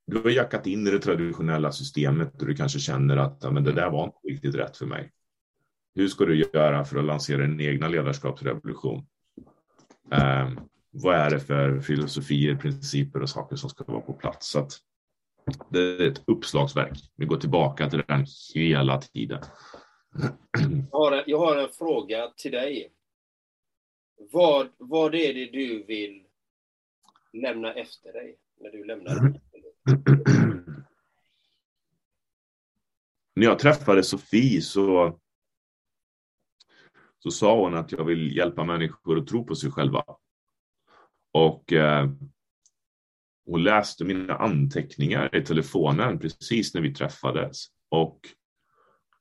du har jackat in i det traditionella systemet och du kanske känner att ja, men det där var inte riktigt rätt för mig. Hur ska du göra för att lansera din egna ledarskapsrevolution? Eh, vad är det för filosofier, principer och saker som ska vara på plats? Så att det är ett uppslagsverk. Vi går tillbaka till den hela tiden. Jag har en, jag har en fråga till dig. Vad, vad är det du vill lämna efter dig när du lämnar? Mm. När jag träffade Sofie så, så sa hon att jag vill hjälpa människor att tro på sig själva. Och eh, hon läste mina anteckningar i telefonen precis när vi träffades. Och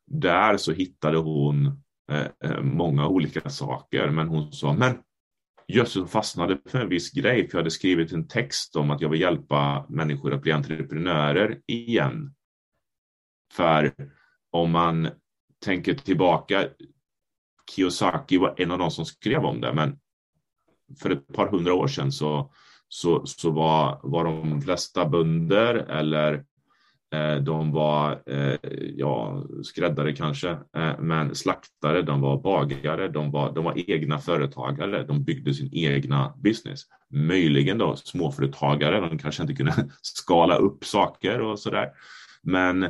där så hittade hon Eh, eh, många olika saker. Men hon sa, men Jösses fastnade för en viss grej, för jag hade skrivit en text om att jag vill hjälpa människor att bli entreprenörer igen. För om man tänker tillbaka, Kiyosaki var en av de som skrev om det, men för ett par hundra år sedan så, så, så var, var de flesta bönder eller Eh, de var eh, ja, skräddare kanske, eh, men slaktare, de var bagare, de var, de var egna företagare, de byggde sin egna business. Möjligen då småföretagare, de kanske inte kunde *laughs* skala upp saker och sådär. Men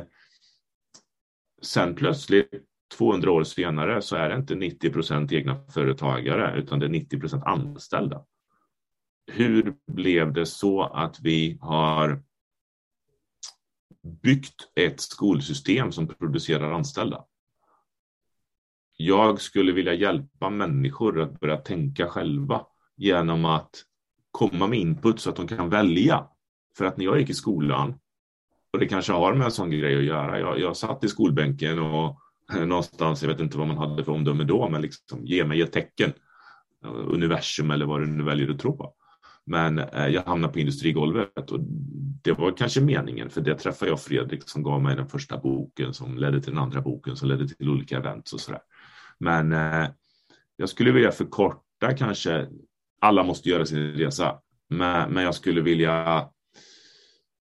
sen plötsligt 200 år senare så är det inte 90 procent egna företagare utan det är 90 procent anställda. Hur blev det så att vi har byggt ett skolsystem som producerar anställda. Jag skulle vilja hjälpa människor att börja tänka själva genom att komma med input så att de kan välja. För att när jag gick i skolan, och det kanske har med en sån grej att göra, jag, jag satt i skolbänken och *laughs* någonstans, jag vet inte vad man hade för omdöme då, men liksom ge mig ett tecken, universum eller vad du nu väljer att tro på. Men eh, jag hamnade på industrigolvet och det var kanske meningen för det träffade jag Fredrik som gav mig den första boken som ledde till den andra boken som ledde till olika events och sådär. Men eh, jag skulle vilja förkorta kanske, alla måste göra sin resa, men, men jag skulle vilja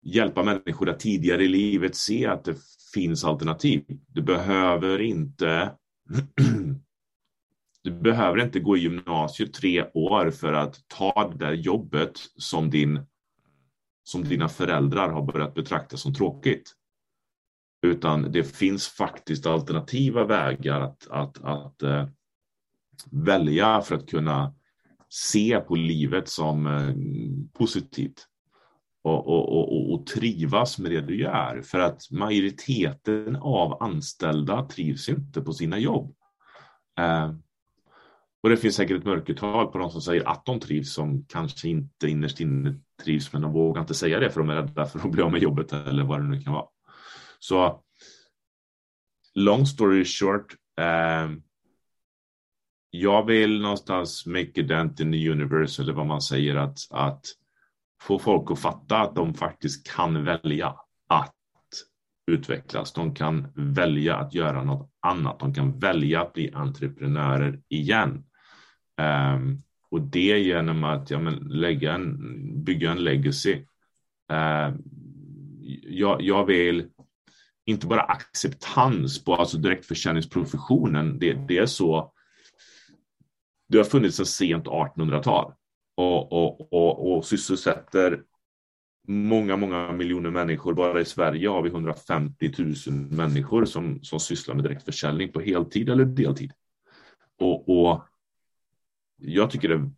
hjälpa människor att tidigare i livet se att det finns alternativ. Du behöver inte *clears throat* Du behöver inte gå i gymnasiet tre år för att ta det där jobbet som, din, som dina föräldrar har börjat betrakta som tråkigt. Utan det finns faktiskt alternativa vägar att, att, att uh, välja för att kunna se på livet som uh, positivt. Och, och, och, och, trivas med det du gör. För att majoriteten av anställda trivs inte på sina jobb. Uh, och det finns säkert ett mörkertal på de som säger att de trivs som kanske inte innerst inne trivs men de vågar inte säga det för de är rädda för att bli av med jobbet eller vad det nu kan vara. Så long story short. Eh, jag vill någonstans make a dent in the universe eller vad man säger att, att få folk att fatta att de faktiskt kan välja att utvecklas. De kan välja att göra något annat. De kan välja att bli entreprenörer igen. Um, och det genom att ja, men, lägga en, bygga en legacy. Uh, jag, jag vill inte bara acceptans på alltså direktförsäljningsprofessionen. Det, det är så. Det har funnits sedan sent 1800-tal och, och, och, och sysselsätter många, många miljoner människor. Bara i Sverige har vi 150 000 människor som, som sysslar med direktförsäljning på heltid eller deltid. Och, och jag tycker det är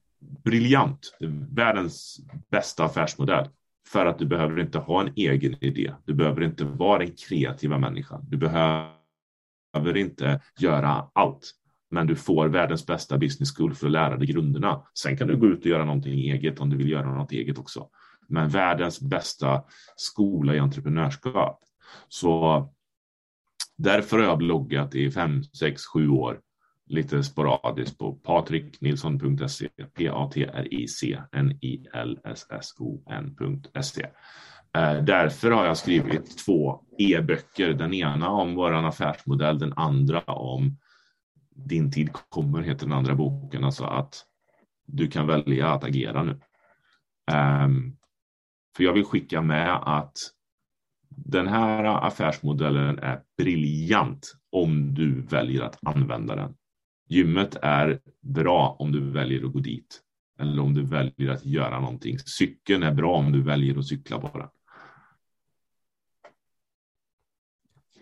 briljant. Det är världens bästa affärsmodell. För att du behöver inte ha en egen idé. Du behöver inte vara den kreativa människan. Du behöver inte göra allt. Men du får världens bästa business school för att lära dig grunderna. Sen kan du gå ut och göra någonting eget om du vill göra något eget också. Men världens bästa skola i entreprenörskap. Så därför har jag bloggat i fem, sex, sju år lite sporadiskt på patriknilsson.se, P-A-T-R-I-C-N-I-L-S-S-O-N.se. Eh, därför har jag skrivit två e-böcker, den ena om vår affärsmodell, den andra om Din tid kommer, heter den andra boken, alltså att du kan välja att agera nu. Ehm, för jag vill skicka med att den här affärsmodellen är briljant om du väljer att använda den. Gymmet är bra om du väljer att gå dit eller om du väljer att göra någonting. Cykeln är bra om du väljer att cykla på den.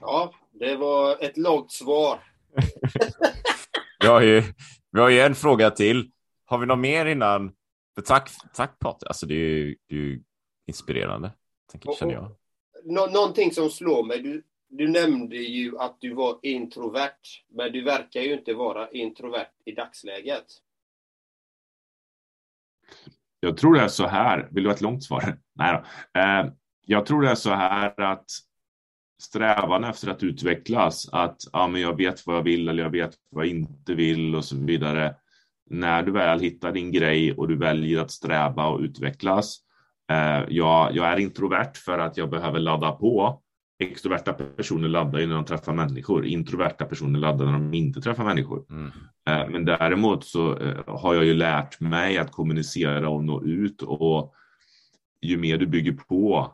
Ja, det var ett långt svar. *laughs* vi, har ju, vi har ju en fråga till. Har vi något mer innan? För tack, tack Patrik. Alltså det är ju, det är ju inspirerande, tänker, känner jag. Nå någonting som slår mig. Du, du nämnde ju att du var introvert, men du verkar ju inte vara introvert i dagsläget. Jag tror det är så här. Vill du ha ett långt svar? *laughs* Nej då. Eh, jag tror det är så här att strävan efter att utvecklas, att ja, men jag vet vad jag vill eller jag vet vad jag inte vill och så vidare. När du väl hittar din grej och du väljer att sträva och utvecklas. Eh, jag, jag är introvert för att jag behöver ladda på extroverta personer laddar ju när de träffar människor. Introverta personer laddar när de inte träffar människor. Mm. Eh, men däremot så eh, har jag ju lärt mig att kommunicera och nå ut och ju mer du bygger på,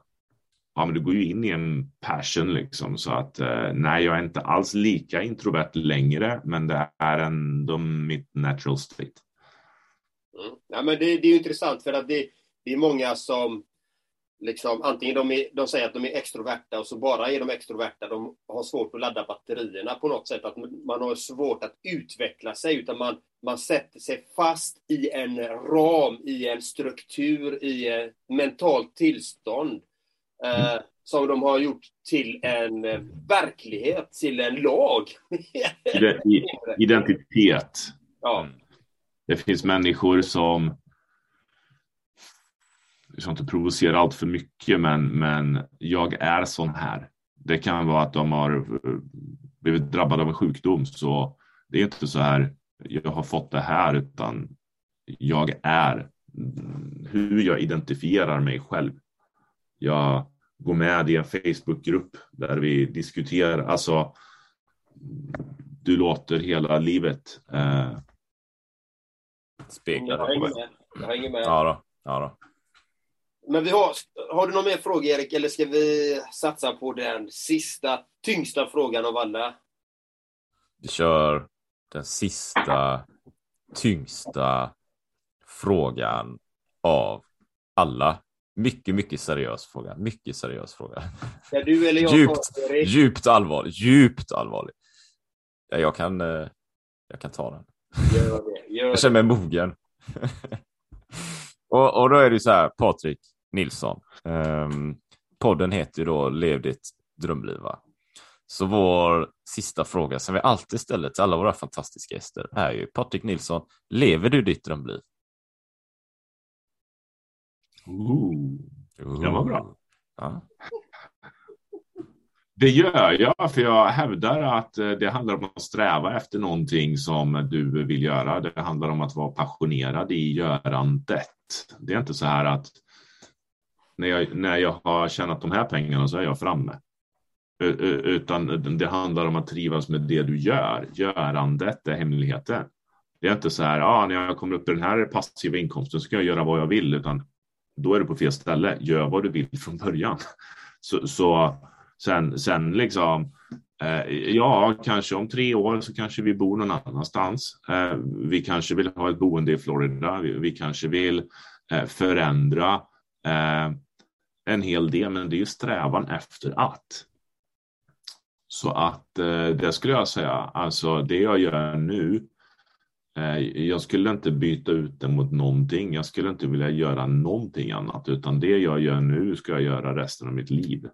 ja men du går ju in i en passion liksom så att eh, nej, jag är inte alls lika introvert längre, men det är ändå mitt natural state. Mm. Ja, men det, det är intressant för att det, det är många som liksom, antingen de, är, de säger att de är extroverta och så bara är de extroverta, de har svårt att ladda batterierna på något sätt, att man har svårt att utveckla sig, utan man, man sätter sig fast i en ram, i en struktur, i ett mentalt tillstånd eh, som de har gjort till en eh, verklighet, till en lag. *laughs* Identitet. Ja. Det finns människor som jag ska inte provocera allt för mycket, men, men jag är sån här. Det kan vara att de har eh, blivit drabbade av en sjukdom, så det är inte så här, jag har fått det här, utan jag är hur jag identifierar mig själv. Jag går med i en Facebookgrupp där vi diskuterar, alltså du låter hela livet eh, spegla Jag hänger med. Jag hänger med. Ja då. Ja då. Men vi har, har du någon mer fråga Erik, eller ska vi satsa på den sista, tyngsta frågan av alla? Vi kör den sista, tyngsta frågan av alla. Mycket, mycket seriös fråga. Mycket seriös fråga. Ja, du eller jag djupt, djupt allvarligt. Djupt allvarligt. Ja, jag kan, eh, jag kan ta den. Gör det, gör jag känner mig mogen. *laughs* och, och då är det så här, Patrik. Nilsson. Um, podden heter ju då Lev ditt drömliv. Så vår sista fråga som vi alltid ställer till alla våra fantastiska gäster är ju Patrik Nilsson, lever du ditt drömliv? Ooh, det var bra. Ja. Det gör jag, för jag hävdar att eh, det handlar om att sträva efter någonting som du vill göra. Det handlar om att vara passionerad i görandet. Det är inte så här att när jag, när jag har tjänat de här pengarna så är jag framme. Utan det handlar om att trivas med det du gör. Görandet är hemligheten. Det är inte så här, ah, när jag kommer upp i den här passiva inkomsten så ska jag göra vad jag vill, utan då är du på fel ställe. Gör vad du vill från början. *laughs* Så, så sen, sen liksom, eh, ja, kanske om tre år så kanske vi bor någon annanstans. Eh, vi kanske vill ha ett boende i Florida. Vi, vi kanske vill eh, förändra eh, en hel del, men det är ju strävan efter att. Så att eh, det skulle jag säga, alltså det jag gör nu, eh, jag skulle inte byta ut det mot någonting. Jag skulle inte vilja göra någonting annat, utan det jag gör nu ska jag göra resten av mitt liv.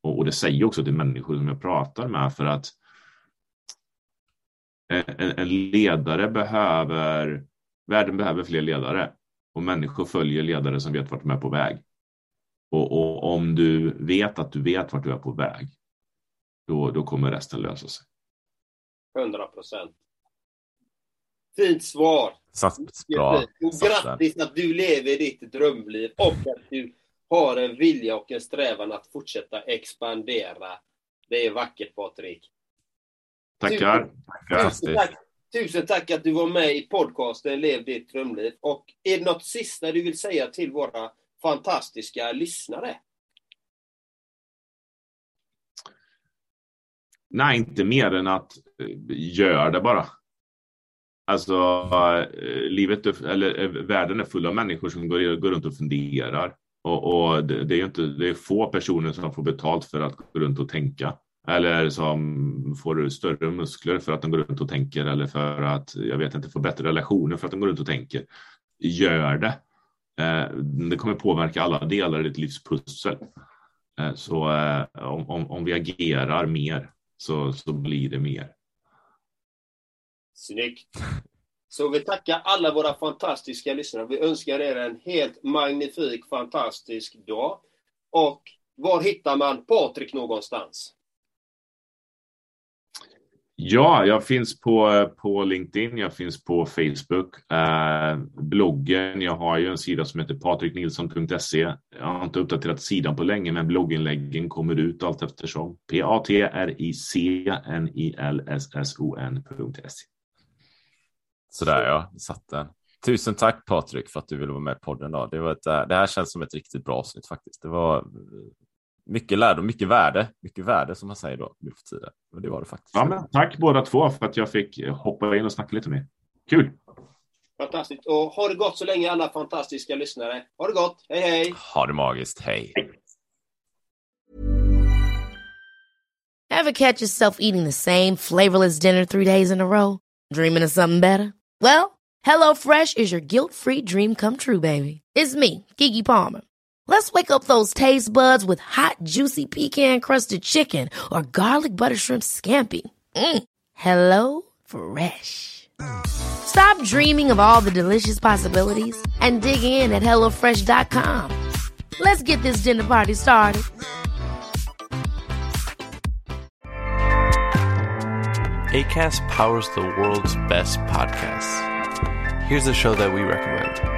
Och, och det säger också till människor som jag pratar med för att eh, en, en ledare behöver, världen behöver fler ledare och människor följer ledare som vet vart de är på väg. Och, och, om du vet att du vet vart du är på väg, då, då kommer resten lösa sig. 100 procent. Fint svar. Satt bra. Och grattis att du lever ditt drömliv och att du har en vilja och en strävan att fortsätta expandera. Det är vackert Patrik. Tackar. Tusen, tusen tack. Tusen tack att du var med i podcasten Lev ditt drömliv. Och är det något sista du vill säga till våra fantastiska lyssnare? Nej, inte mer än att eh, gör det bara. Alltså, eh, livet eller eh, världen är full av människor som går, går runt och funderar. Och, och det, det, är inte, det är få personer som får betalt för att gå runt och tänka. Eller som får större muskler för att de går runt och tänker eller för att, jag vet inte, få bättre relationer för att de går runt och tänker. Gör det. Eh, det kommer påverka alla delar i ditt livs pussel. Eh, så eh, om, om, om vi agerar mer så, så blir det mer. Snyggt! Så vi tackar alla våra fantastiska lyssnare. Vi önskar er en helt magnifik, fantastisk dag. Och var hittar man Patrik någonstans? Ja, jag finns på, på LinkedIn, jag finns på Facebook, eh, bloggen. Jag har ju en sida som heter patriknilsson.se. Jag har inte uppdaterat sidan på länge, men blogginläggen kommer ut allt eftersom. P-A-T-R-I-C-N-I-L-S-S-O-N.se. Sådär ja, satt den. Tusen tack Patrik för att du ville vara med i podden. Då. Det, var ett, eh, det här känns som ett riktigt bra avsnitt faktiskt. Det var mycket lärdom, mycket värde, mycket värde som man säger då nu för tiden. Och det var det faktiskt. Ja, men tack båda två för att jag fick hoppa in och snacka lite med Kul! Fantastiskt. Och ha det gott så länge alla fantastiska lyssnare. Ha det gott. Hej hej! Ha det magiskt. Hej! Have catch yourself eating the same flavorless dinner three days in a row? Dreaming of something better? Well, hello fresh is your guilt free dream come true baby. It's me, Gigi Palmer. Let's wake up those taste buds with hot, juicy pecan crusted chicken or garlic butter shrimp scampi. Mm. Hello Fresh. Stop dreaming of all the delicious possibilities and dig in at HelloFresh.com. Let's get this dinner party started. ACAST powers the world's best podcasts. Here's a show that we recommend.